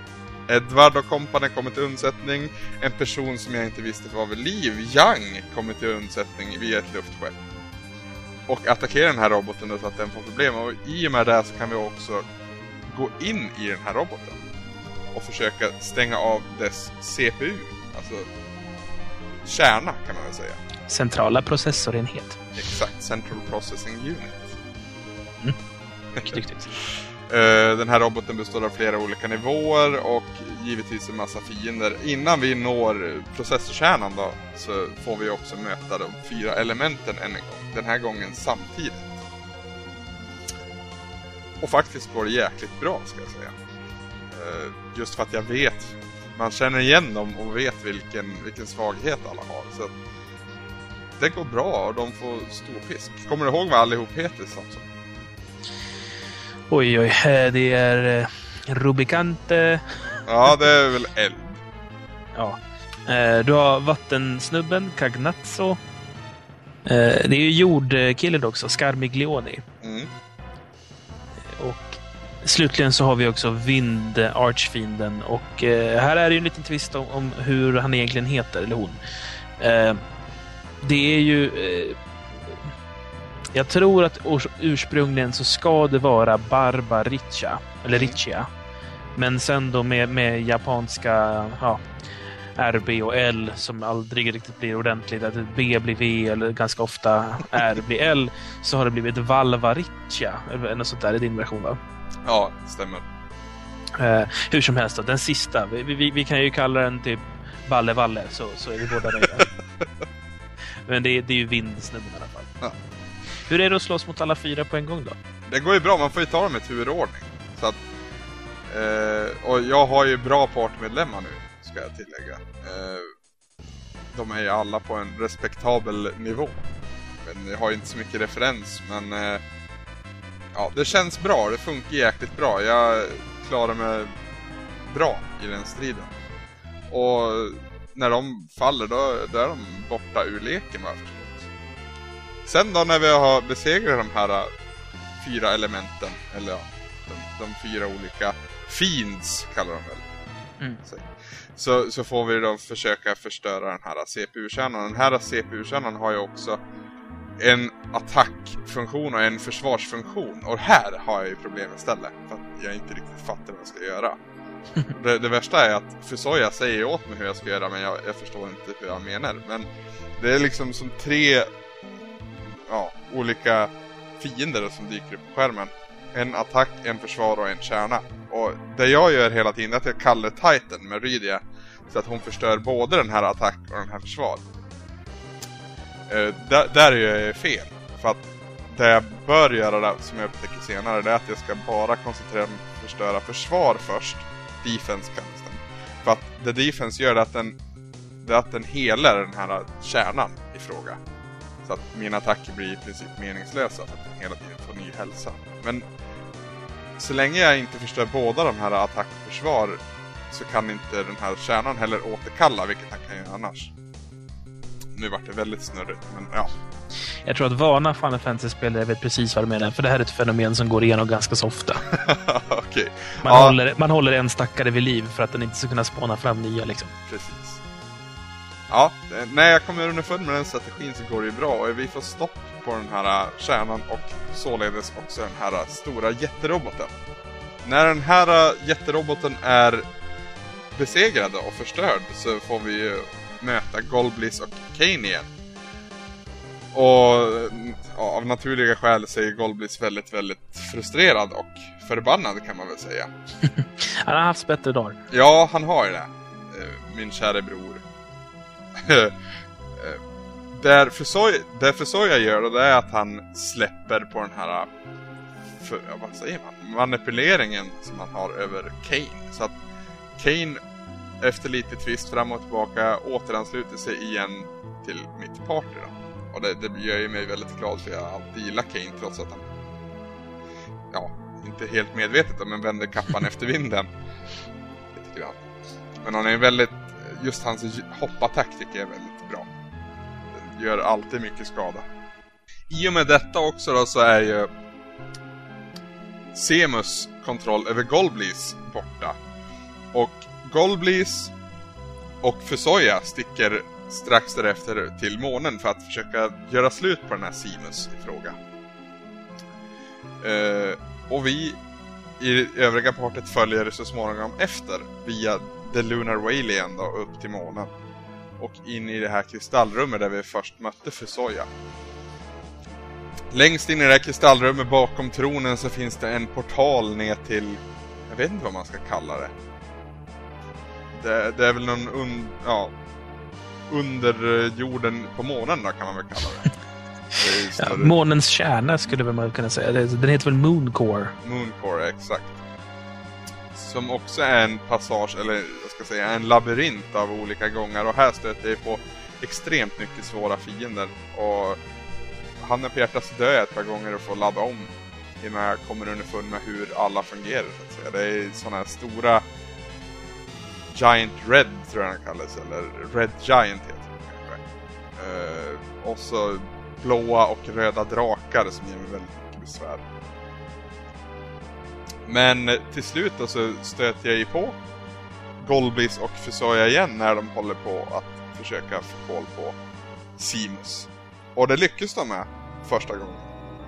Edward och kompani kommer till undsättning. En person som jag inte visste var vid liv, Young, kommer till undsättning via ett luftskepp. Och attackerar den här roboten så att den får problem. Och i och med det så kan vi också gå in i den här roboten och försöka stänga av dess CPU. Alltså kärna kan man väl säga. Centrala processorenhet. Exakt, Central Processing Unit. Mm. Mycket duktigt. Eh, den här roboten består av flera olika nivåer och givetvis en massa fiender. Innan vi når processorkärnan då så får vi också möta de fyra elementen än en gång. Den här gången samtidigt. Och faktiskt går det jäkligt bra ska jag säga. Eh, just för att jag vet, man känner igen dem och vet vilken, vilken svaghet alla har. Så det går bra och de får stor pisk. Kommer du ihåg vad allihop heter Samson? Oj, oj. Det är eh, Rubicante. Ja, det är väl eld. Ja. Eh, Du har vattensnubben, Cagnazzo. Eh, Det är ju jordkillen också, Scarmiglioni. Mm. Och slutligen så har vi också Vind, Archfienden. Och här är det ju en liten twist om, hur han egentligen heter, eller hon. Det är ju... Jag tror att urs- ursprungligen så ska det vara Barbaricha, eller Mm. Richia. Men sen då med, med japanska ja, RB och L som aldrig riktigt blir ordentligt, att B blir V eller ganska ofta R blir L, så har det blivit Valvaricia, eller något sånt där i din version va? Ja, stämmer. Eh, hur som helst, då, den sista. Vi, vi, vi kan ju kalla den typ Balle Valle, så, så är vi båda nöjda. Men det, är- det är ju vindsnubben i alla fall. Ja. Hur är det att slåss mot alla fyra på en gång då? Det går ju bra, man får ju ta dem i turordning. Så att, eh, och jag har ju bra partmedlemmar nu, ska jag tillägga. Eh, de är ju alla på en respektabel nivå. Men jag har ju inte så mycket referens, men eh, ja, det känns bra. Det funkar jäkligt bra. Jag klarar mig bra i den striden. Och när de faller, då, då är de borta ur leken, vad jag. Sen då när vi har besegrat de här äh, fyra elementen, eller ja, de, de fyra olika fiends kallar de väl. Mm. Så, så får vi då försöka förstöra den här CPU-kärnan. Den här CPU-kärnan har ju också en attackfunktion och en försvarsfunktion. Och här har jag ju problem istället. För att jag inte riktigt fattar vad jag ska göra. det, det värsta är att Fusoya säger åt mig hur jag ska göra men jag, jag förstår inte hur jag menar. Men det är liksom som tre ja, olika fiender som dyker upp på skärmen. En attack, en försvar och en kärna. Och det jag gör hela tiden är att jag kallar Titan med Rydia. Så att hon förstör både den här attack och den här försvar. Eh, där, där gör jag fel. För att det jag bör göra, där, som jag upptäcker senare, det är att jag ska bara koncentrera mig på att förstöra försvar först. Defense kallas den. För att det defense gör det att den, det är att den helar den här kärnan i fråga. Så att mina attacker blir i princip meningslösa för att den hela tiden får ny hälsa. Men så länge jag inte förstör båda de här attack och försvar så kan inte den här kärnan heller återkalla, vilket han kan göra annars. Nu vart det väldigt snurrigt, men ja. Jag tror att vana Final Fantasy-spelare vet precis vad du menar, för det här är ett fenomen som går igenom ganska så ofta. Okej, Man, Ja. håller, man håller en stackare vid liv för att den inte ska kunna spåna fram nya liksom. precis. Ja, när jag kommer underfund med den strategin så går det ju bra och vi får stopp på den här eh, kärnan och således också den här eh, stora jätteroboten. När den här eh, jätteroboten är besegrad och förstörd så får vi ju möta Golblis och Kane igen. och ja, av naturliga skäl så är Golblis väldigt, väldigt frustrerad och förbannad kan man väl säga. han har haft bättre dagar. Ja, han har ju det. Min kära bror. Eh, där Fusoya, Fusoya gör det, det är att han släpper på den här för, vad säger man? manipuleringen som han har över Kane. Så att Kane efter lite twist fram och tillbaka återansluter sig igen till mitt party då. Och det, det gör ju mig väldigt glad för jag alltid gillar Kane trots att han ja, inte helt medvetet då, men vänder kappan efter vinden. Lite grann. Men han är väldigt, just hans hoppataktik är väldigt bra. Den gör alltid mycket skada. I och med detta också då så är ju Semus kontroll över Golblis borta. Och Golblis och Fusoya sticker strax därefter till månen för att försöka göra slut på den här Semus i fråga. Uh, och vi i övriga partiet följer så småningom efter via The Lunar Whale igen då, upp till månen. Och in i det här kristallrummet där vi först mötte Fusoya. Längst in i det här kristallrummet bakom tronen så finns det en portal ner till... Jag vet inte vad man ska kalla det. Det, det är väl någon un, ja, under jorden på månen då kan man väl kalla det. det ja, månens kärna skulle man kunna säga. Den heter väl Mooncore? Mooncore, exakt. Som också är en passage, eller jag ska säga en labyrint av olika gångar Och här stöter jag på extremt mycket svåra fiender. Och handen på hjärtat dör jag ett par gånger och får ladda om innan jag kommer underfund med hur alla fungerar. Så att säga. Det är sådana här stora Giant Red tror jag den kallas, eller Red Giant heter den kanske. Uh, och så blåa och röda drakar som ger mig väldigt mycket besvär. Men till slut då så stöter jag ju på Golbis och Fusoya igen när de håller på att försöka få koll på Simus. Och det lyckas de med första gången.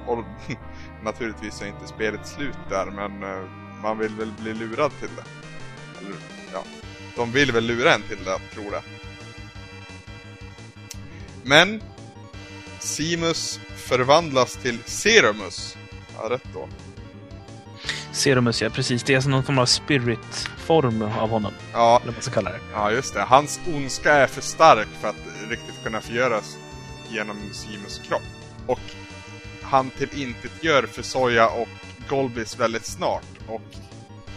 Och naturligtvis är inte spelet slut där, men eh, man vill väl bli lurad till det. Eller, ja. De vill väl lura en till det, tror det. Men Simus förvandlas till Serumus. Ja, rätt då. Serumus, ja precis. Det är alltså någon form av spirit-form av honom. Ja. Eller vad man ska kalla det. Ja, just det. Hans ondska är för stark för att riktigt kunna förgöras genom Simus kropp. Och han till intet gör för Soja och Golbis väldigt snart. Och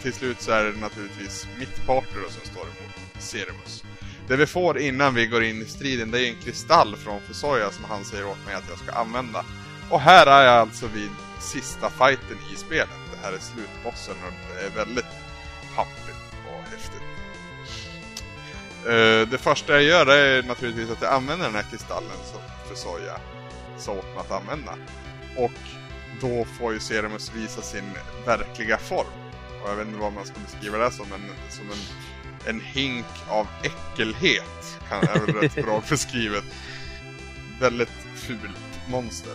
till slut så är det naturligtvis mitt partner som står emot Ceremus. Det vi får innan vi går in i striden det är en kristall från Fusoya som han säger åt mig att jag ska använda. Och här är jag alltså vid sista fighten i spelet. Det här är slutbossen och det är väldigt pampigt och häftigt. Uh, det första jag gör är naturligtvis att jag använder den här kristallen som Fusoya sa åt mig att använda. Och då får ju Ceremus visa sin verkliga form. Och jag vet inte vad man ska beskriva det som, men som en en hink av äckelhet. Kan, är väl rätt bra beskrivet. Väldigt fult monster.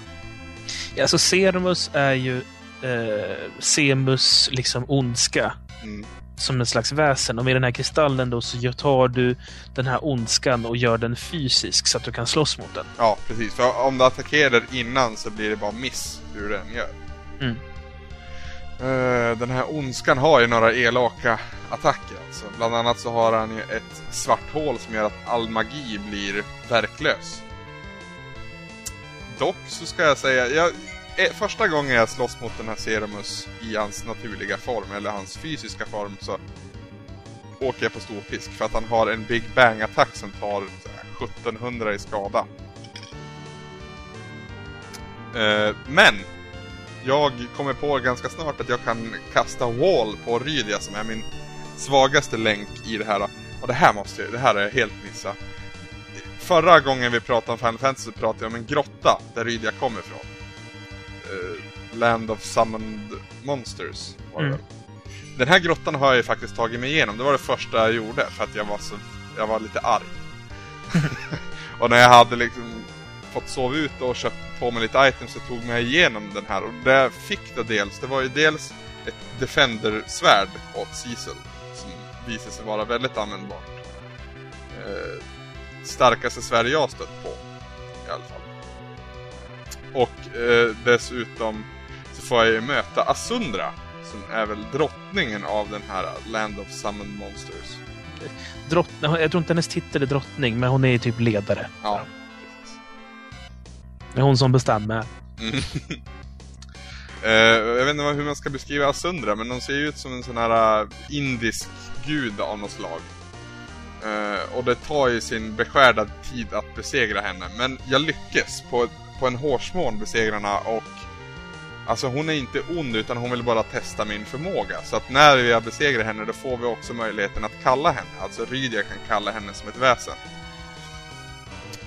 Ja, alltså Serumus är ju eh, Semus liksom ondska. Mm. Som en slags väsen. Och med den här kristallen då så tar du den här ondskan och gör den fysisk så att du kan slåss mot den. Ja, precis. För om du attackerar innan så blir det bara miss hur den gör. Mm. Uh, den här ondskan har ju några elaka attacker alltså. Bland annat så har han ju ett svart hål som gör att all magi blir verklös. Dock så ska jag säga, jag, eh, första gången jag slåss mot den här Serumus i hans naturliga form, eller hans fysiska form, så åker jag på storpisk. För att han har en Big Bang-attack som tar 1700 i skada. Uh, men jag kommer på ganska snart att jag kan kasta wall på Rydia som är min svagaste länk i det här. Och det här måste jag, det här är jag helt missat. Förra gången vi pratade om Final Fantasy pratade jag om en grotta där Rydia kommer ifrån. Uh, Land of Summoned Monsters var det mm. Den här grottan har jag ju faktiskt tagit mig igenom. Det var det första jag gjorde för att jag var så, jag var lite arg. och när jag hade liksom fått sova ut och köpt på mig lite items så tog mig igenom den här. Och det jag fick det dels, det var ju dels ett Defender-svärd åt Cecil. Som visade sig vara väldigt användbart. Eh, starkaste svärd jag stött på. I alla fall. Och eh, dessutom så får jag ju möta Asundra. Som är väl drottningen av den här Land of Summoned Monsters. Drottning, jag tror inte hennes titel är drottning, men hon är typ ledare. Ja, Det är hon som bestämmer. Mm. Eh, jag vet inte hur man ska beskriva Asundra, men de ser ju ut som en sån här eh, indisk gud av något slag. Uh, och det tar ju sin beskärda tid att besegra henne, men jag lyckas på, på en hårsmån besegra henne och Alltså hon är inte ond utan hon vill bara testa min förmåga. Så att när vi har besegrat henne då får vi också möjligheten att kalla henne. Alltså Rydia kan kalla henne som ett väsen.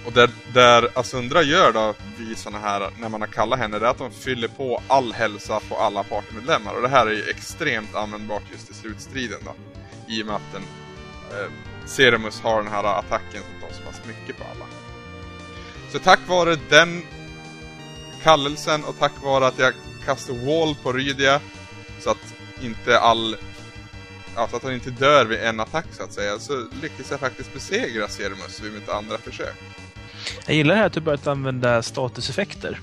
Och där, där Asundra gör då vid såna här, när man har kallat henne, det är att de fyller på all hälsa på alla partymedlemmar. Och det här är ju extremt användbart just i slutstriden då. I och med att den, eh, Ceremus har den här attacken som tar så pass mycket på alla. Så tack vare den kallelsen och tack vare att jag kastar wall på Rydia så att inte all Ja, så att hon inte dör vid en attack så att säga, så lyckas jag faktiskt besegra Ceremus vid mitt andra försök. Jag gillar här att du börjat använda statuseffekter.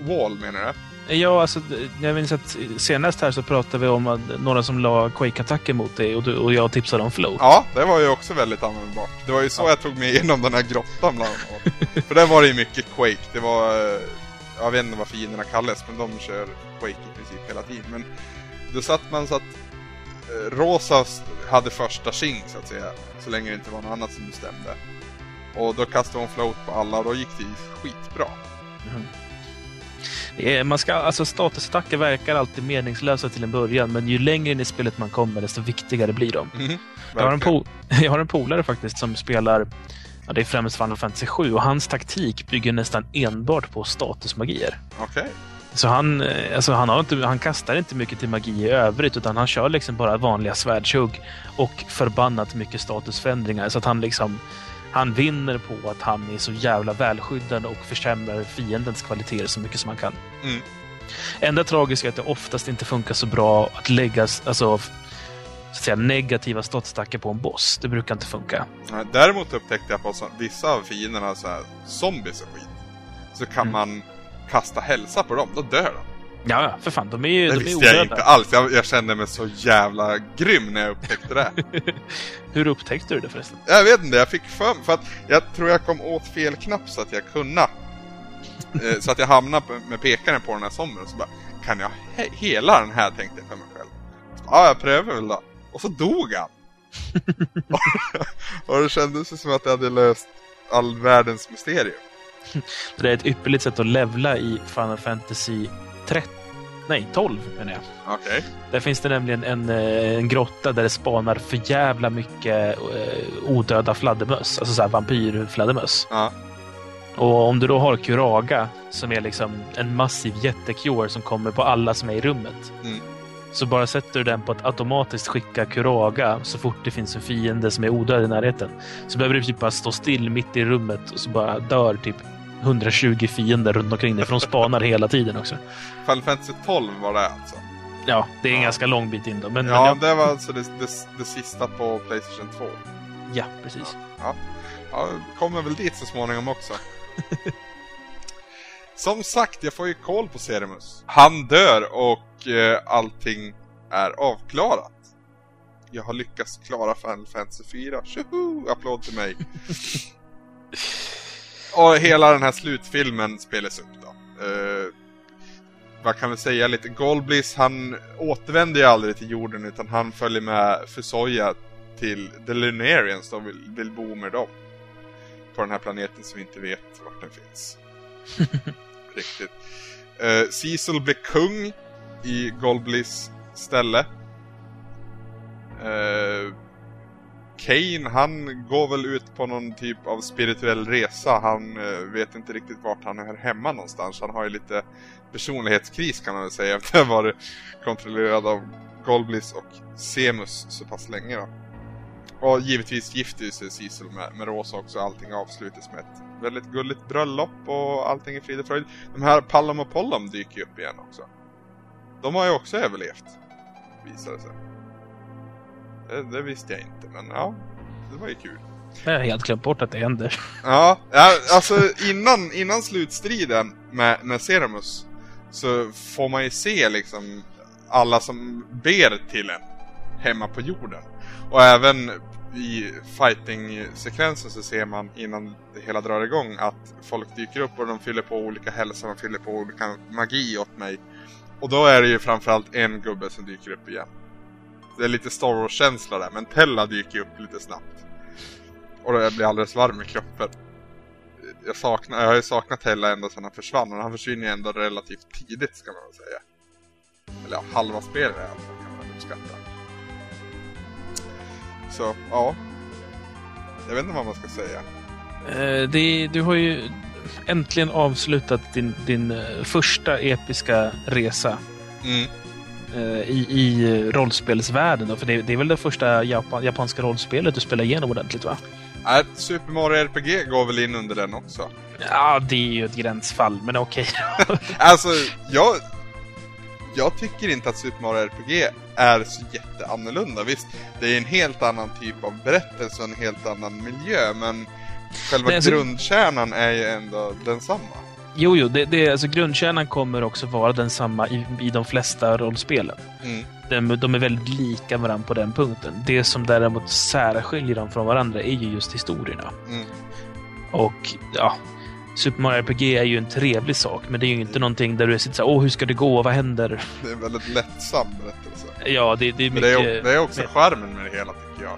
Wall menar du? Ja, alltså, jag minns att senast här så pratade vi om att några som la Quake-attacker mot dig och, du, och jag tipsade om flow. Ja, det var ju också väldigt användbart. Det var ju så jag tog mig igenom den här grottan bland annat. För där var det ju mycket Quake. Det var... eh, Jag vet inte vad fienderna kallas, men de kör Quake i princip hela tiden. Men då satt man så att eh, Rosa hade första tjing så att säga. Så länge det inte var något annat som bestämde. Och då kastade hon float på alla och då gick det ju skitbra. Det är- Man ska, alltså statusattacker verkar alltid meningslösa till en början, men ju längre in i spelet man kommer, desto viktigare blir de. Mhm, Jag har, en jag har en polare faktiskt som spelar, ja, det är främst Final Fantasy 7 och hans taktik bygger nästan enbart på statusmagier. Okej. Så han, eh, alltså han, har inte, han kastar inte mycket till magi i övrigt utan han kör liksom bara vanliga svärdshugg och förbannat mycket statusförändringar. Så att han liksom han vinner på att han är så jävla välskyddad och försämrar fiendens kvaliteter så mycket som han kan. Mm. Enda tragiska är att det oftast inte funkar så bra att lägga alltså, så att säga, negativa statsattacker på en boss. Det brukar inte funka. Däremot upptäckte jag på vissa av fienderna, så här, zombies och skit, så kan Mm. man kasta hälsa på dem, då dör de. Ja, för fan. De är ju Det de är visste jag odöda. inte alls. Jag, jag kände mig så jävla grym när jag upptäckte det. Hur upptäckte du det förresten? jag vet inte, jag fick för för att jag tror jag kom åt fel knapp så att jag kunde. Eh, så att jag hamnade på- med pekaren på den här zombien och så bara Kan jag he- hela den här tänkte jag för mig själv. Så, Ja, jag prövar väl då. Och så dog han. och det kändes ju som att jag hade löst all världens mysterium. Det är ett ypperligt sätt att levla i Final Fantasy 13. Nej, 12 menar jag. Okej. Där finns det nämligen en, eh, en grotta där det spanar för jävla mycket eh, odöda fladdermöss. Alltså såhär vampyrfladdermöss. Ja. Och om du då har Kuraga som är liksom en massiv jättekjor som kommer på alla som är i rummet. Mm. Så bara sätter du den på att automatiskt skicka Kuraga så fort det finns en fiende som är odöd i närheten. Så behöver du typ bara stå still mitt i rummet och så bara dör typ 120 fiender runt omkring dig för de spanar hela tiden också. Final Fantasy 12 var det alltså. Ja, det är en Ja. ganska lång bit in då. Men, Ja, men det var alltså det, det, det sista på Playstation 2. ja, precis. Ja, kommer väl dit så småningom också. Som sagt, jag får ju koll på Ceremus. Han dör och eh, allting är avklarat. Jag har lyckats klara Final Fantasy 4. Tjoho! Applåd till mig. och hela den här slutfilmen spelas upp då. Eh, vad kan vi säga lite? Golbliss, han återvänder ju aldrig till jorden utan han följer med Fusoya till The Lunarians då vill, vill bo med dem. På den här planeten som vi inte vet vart den finns. Riktigt. Uh, Cecil blir kung i Golbliss ställe. Uh, Kane, han går väl ut på någon typ av spirituell resa. Han eh, vet inte riktigt vart han hör hemma någonstans. Han har ju lite personlighetskris kan man väl säga efter att ha varit kontrollerad av Golblis och Semus så pass länge då. Och givetvis gifter sig Cecil med, med Rosa också. Allting avslutas med ett väldigt gulligt bröllop och allting är frid och fröjd. De här Palom och Pollom dyker ju upp igen också. De har ju också överlevt. Visar det sig. Det, det visste jag inte, men ja. Det var ju kul. Jag har helt glömt bort att det händer. Ja, ja alltså innan, innan slutstriden med, med Ceramus så får man ju se liksom alla som ber till en hemma på jorden. Och även i fighting-sekvensen så ser man innan det hela drar igång att folk dyker upp och de fyller på olika hälsa, de fyller på olika magi åt mig. Och då är det ju framförallt en gubbe som dyker upp igen. Det är lite Star Wars-känsla där, men Tella dyker upp lite snabbt. Och då blir jag alldeles varm i kroppen. Jag, saknar, jag har ju saknat Tella ända sedan han försvann, och han försvinner ju ändå relativt tidigt ska man väl säga. Eller ja, halva spelet i alla fall kan man uppskatta. Så, ja. Jag vet inte vad man ska säga. Eh, det, du har ju äntligen avslutat din, din eh, första episka resa Mm. Eh, i, i rollspelsvärlden. Då, för det, det är väl det första Japan, japanska rollspelet du spelar igenom ordentligt va? Äh, Super Mario RPG går väl in under den också. Ja, det är ju ett gränsfall, men okej. Alltså, jag... Jag tycker inte att Super Mario RPG är så jätteannorlunda. Visst, det är en helt annan typ av berättelse och en helt annan miljö, men själva Nej, alltså- grundkärnan är ju ändå densamma. Jo, jo, det, det, alltså, grundkärnan kommer också vara densamma i, i de flesta rollspelen. Mm. De, de är väldigt lika varandra på den punkten. Det som däremot särskiljer dem från varandra är ju just historierna. Mm. Och ja, Super Mario RPG är ju en trevlig sak, men det är ju inte någonting där du sitter såhär, åh hur ska det gå, vad händer? Det är en väldigt lättsam berättelse. Ja, det, det är mycket... det är, det är också mer- charmen med det hela tycker jag.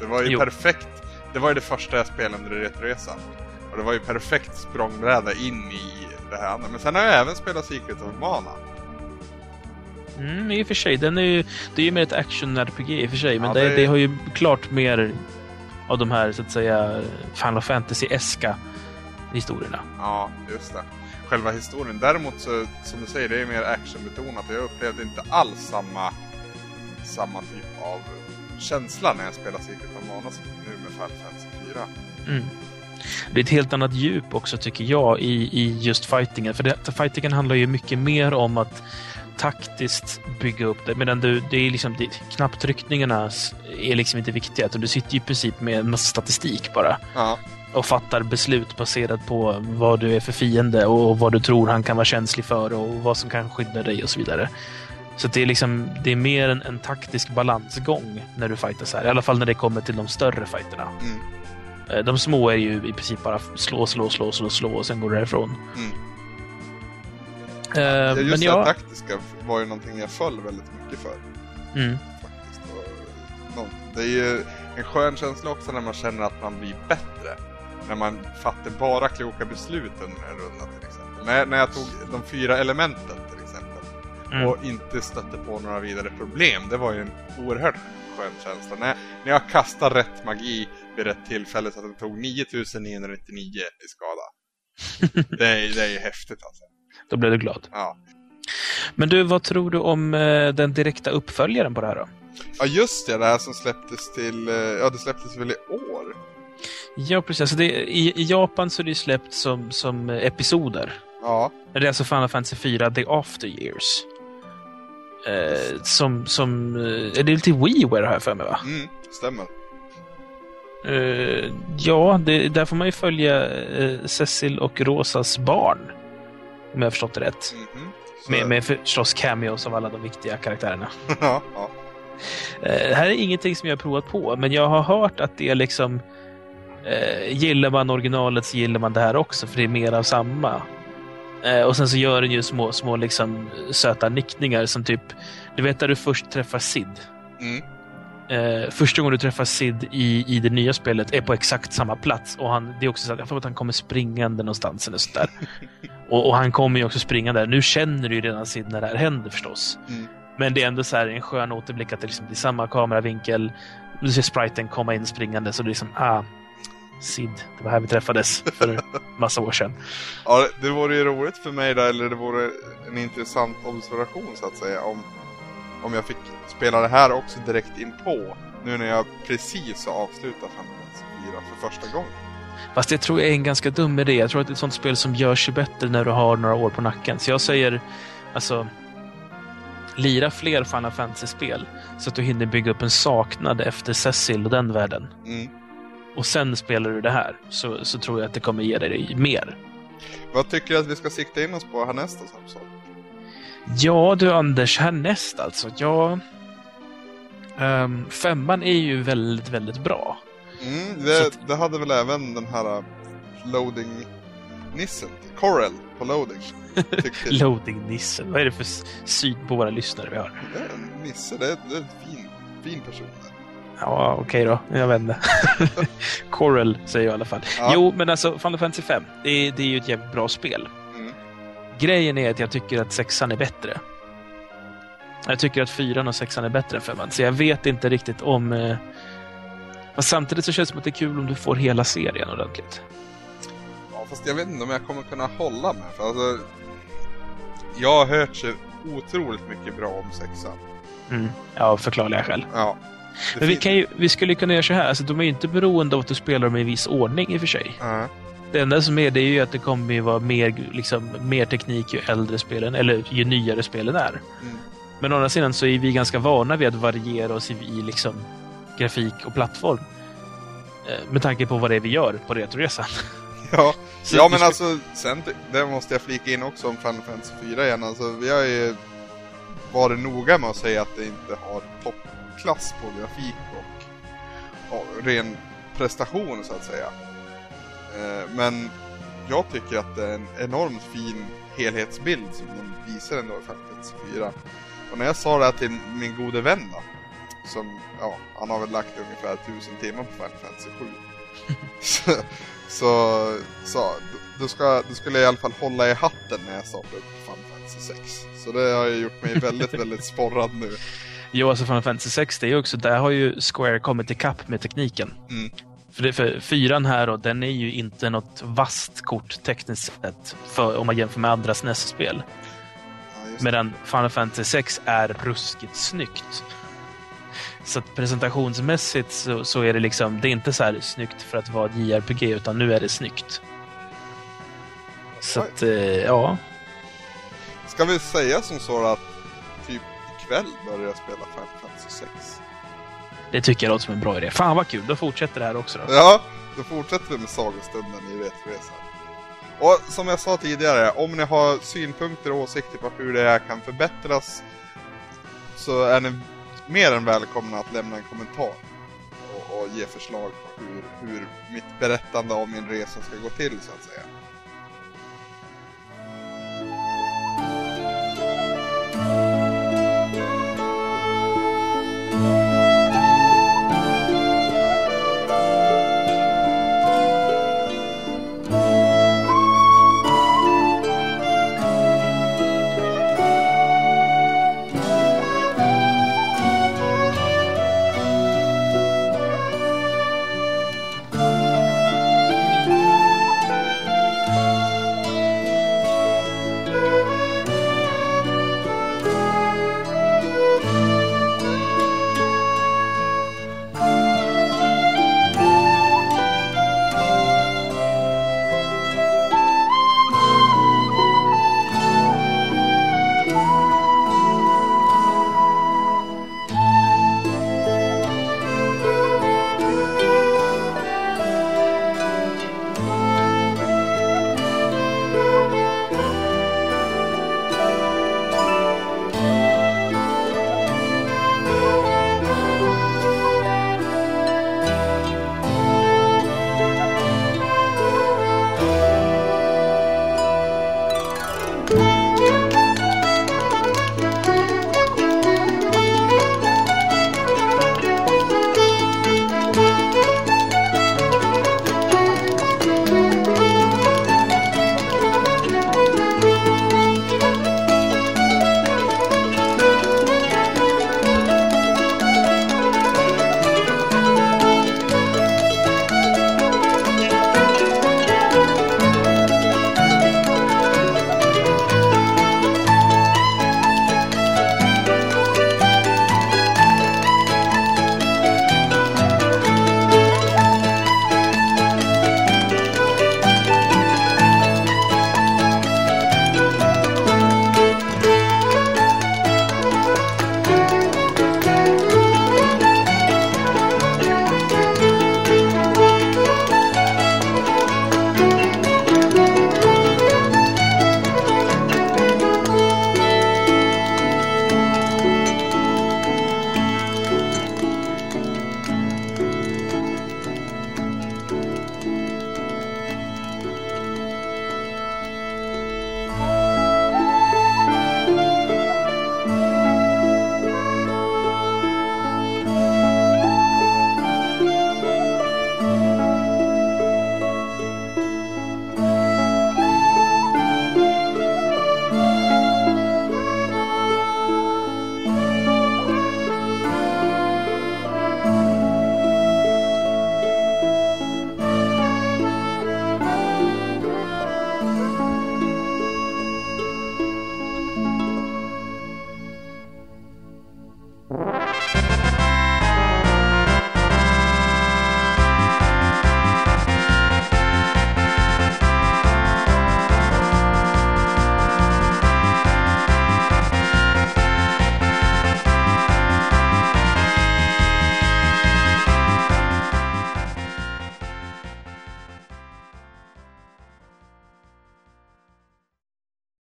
Det var ju Jo. perfekt. Det var ju det första jag spelade under Retroresan. Och det var ju perfekt språngbräda in i det här andra. Men sen har jag även spelat Secret of Mana. Mm, i och för sig. Den är ju, det är ju mer ett action-RPG i och för sig, men Ja, det, det- det har ju klart mer av de här, så att säga, Final Fantasy-eska historierna. Ja, just det. Själva historien. Däremot så, som du säger, det är mer actionbetonat. Jag upplevde inte alls samma, samma typ av känsla när jag spelar Secret of Mana som nu med Final Fantasy 4. Mm. Det är ett helt annat djup också, tycker jag, i, i just fightingen. För det, fightingen handlar ju mycket mer om att taktiskt bygga upp det. Medan du, det är liksom, det, knapptryckningarna är liksom inte viktiga. utan Du sitter ju i princip med en massa statistik bara. Ja, och fattar beslut baserat på vad du är för fiende och vad du tror han kan vara känslig för och vad som kan skydda dig och så vidare. Så det är liksom, det är mer en, en taktisk balansgång när du fightas här. I alla fall när det kommer till de större fighterna. Mm. Eh, De små är ju i princip bara slå, slå, slå, slå, slå och sen går du därifrån. Mm. Eh, Ja, men just det ja, här taktiska var ju någonting jag föll väldigt mycket för. mm, faktiskt. Och, det är ju en skön känsla också när man känner att man blir bättre. När man fattar bara kloka beslut under en runda till exempel. När, när jag tog de fyra elementen till exempel. mm. Och inte stötte på några vidare problem. Det var ju en oerhört skön känsla. När, när jag kastade rätt magi vid rätt tillfälle så att den tog 9999 i skada. det, är, det är ju häftigt alltså. Då blev du glad. Ja. Men du, vad tror du om eh, den direkta uppföljaren på det här då? ja, just det. Det här som släpptes till... eh, Ja, det släpptes väl i år? Ja, precis. Alltså det, i, I Japan så är det släppt som, som episoder. Ja. Det är alltså Final Fantasy 4 The After Years. Eh, som, som, eh, är det lite WiiWare har jag för mig va? Mm, stämmer. Eh, ja, det, där får man ju följa eh, Cecil och Rosas barn. Om jag har förstått det rätt. Mhm. Så- Med, med förstås cameos av alla de viktiga karaktärerna. ja, ja. Det här är ingenting som jag har provat på, men jag har hört att det är liksom... Gillar man originalet så gillar man det här också, för det är mer av samma. Och sen så gör den ju små, små liksom, söta nickningar som typ... Du vet där du först träffar Sid. Mm. Eh, första gången du träffar Sid i, i det nya spelet är på exakt samma plats. Och han, det är också så att jag får att han kommer springande någonstans eller sådär. och, och han kommer ju också springande. Nu känner du ju redan Sid när det här händer förstås. Mm. Men det är ändå så här en skön återblick att det, liksom, är samma kameravinkel. Du ser spriten komma in springande så det är liksom, ah, Sid, det var här vi träffades för massa år sedan. ja, det- det vore ju roligt för mig där, eller det vore en intressant observation så att säga, om, om jag fick spela det här också direkt in på nu när jag precis har avslutat Fantasy 4 för första gången. Fast det tror jag är en ganska dum idé. Jag tror att det är ett sånt spel som gör sig bättre när du har några år på nacken. Så jag säger, alltså, lira fler Final Fantasy-spel så att du hinner bygga upp en saknad efter Cecil och den världen. Mm. Och sen spelar du det här, så, så tror jag att det kommer ge dig mer. Vad tycker du att vi ska sikta in oss på härnäst då, Samson? Ja du Anders, härnäst alltså. Ja, um, femman är ju väldigt, väldigt bra. Mm, det, det hade väl även den här uh, loading-nissen, Corel på loading. loading-nissen, vad är det för syn på våra lyssnare vi har? Det är en nisse, det är, det är en fin, fin person. Ja, okej okay då. Jag vet inte. Corel säger jag i alla fall. Ja. Jo, men alltså Final Fantasy 5, det det är ju ett jävligt bra spel. Grejen är att jag tycker att sexan är bättre. Jag tycker att fyran och sexan är bättre än femman, så jag vet inte riktigt om... Eh... Samtidigt så känns det som att det är kul om du får hela serien ordentligt. Ja, fast jag vet inte om jag kommer kunna hålla med. För alltså, jag har hört så otroligt mycket bra om sexan. Mm. Ja, förklarliga skäl. Ja. Men vi, kan ju, vi skulle kunna göra så här, alltså, de är ju inte beroende av att du spelar dem i viss ordning i och för sig. Uh. Det enda som är det är ju att det kommer ju vara mer, liksom, mer teknik ju äldre spelen, eller ju nyare spelen är. Mm. Men å andra sidan så är vi ganska vana vid att variera oss i, liksom, grafik och plattform. Eh, med tanke på vad det är vi gör på Retroresan. Ja, ja men alltså, sen, det måste jag flika in också om Final Fantasy 4 igen. Alltså, vi har ju varit noga med att säga att det inte har toppklass på grafik och, och ren prestation så att säga. Eh, men jag tycker att det är en enormt fin helhetsbild som de visar ändå i Final Fantasy 4. Och när jag sa det här till min gode vän då, som, ja, han har väl lagt ungefär tusen timmar på Final Fantasy 7. så, så, så då, ska, då skulle i alla fall hålla i hatten när jag startade upp Final Fantasy 6. Så det har ju gjort mig väldigt, väldigt sporrad nu. Jo, alltså Final Fantasy 6, det är ju också, där har ju Square kommit ikapp med tekniken. Mm. För, det, för fyran här och den är ju inte något vasst kort tekniskt sett för, om man jämför med andra SNES-spel. Ja, Medan Final Fantasy 6 är ruskigt snyggt. Så att presentationsmässigt så, så, är det liksom, det är inte så här snyggt för att vara ett JRPG utan nu är det snyggt. Så att, eh, ja. Ska vi säga som så att typ ikväll börjar jag spela Final Fantasy 6? Det tycker jag låter som en bra idé. Fan vad kul, då fortsätter det här också då. Ja, då fortsätter vi med sagostunden i Retroresan. Och som jag sa tidigare, om ni har synpunkter och åsikter på hur det här kan förbättras så är ni mer än välkomna att lämna en kommentar och, och ge förslag på hur, hur mitt berättande av min resa ska gå till så att säga.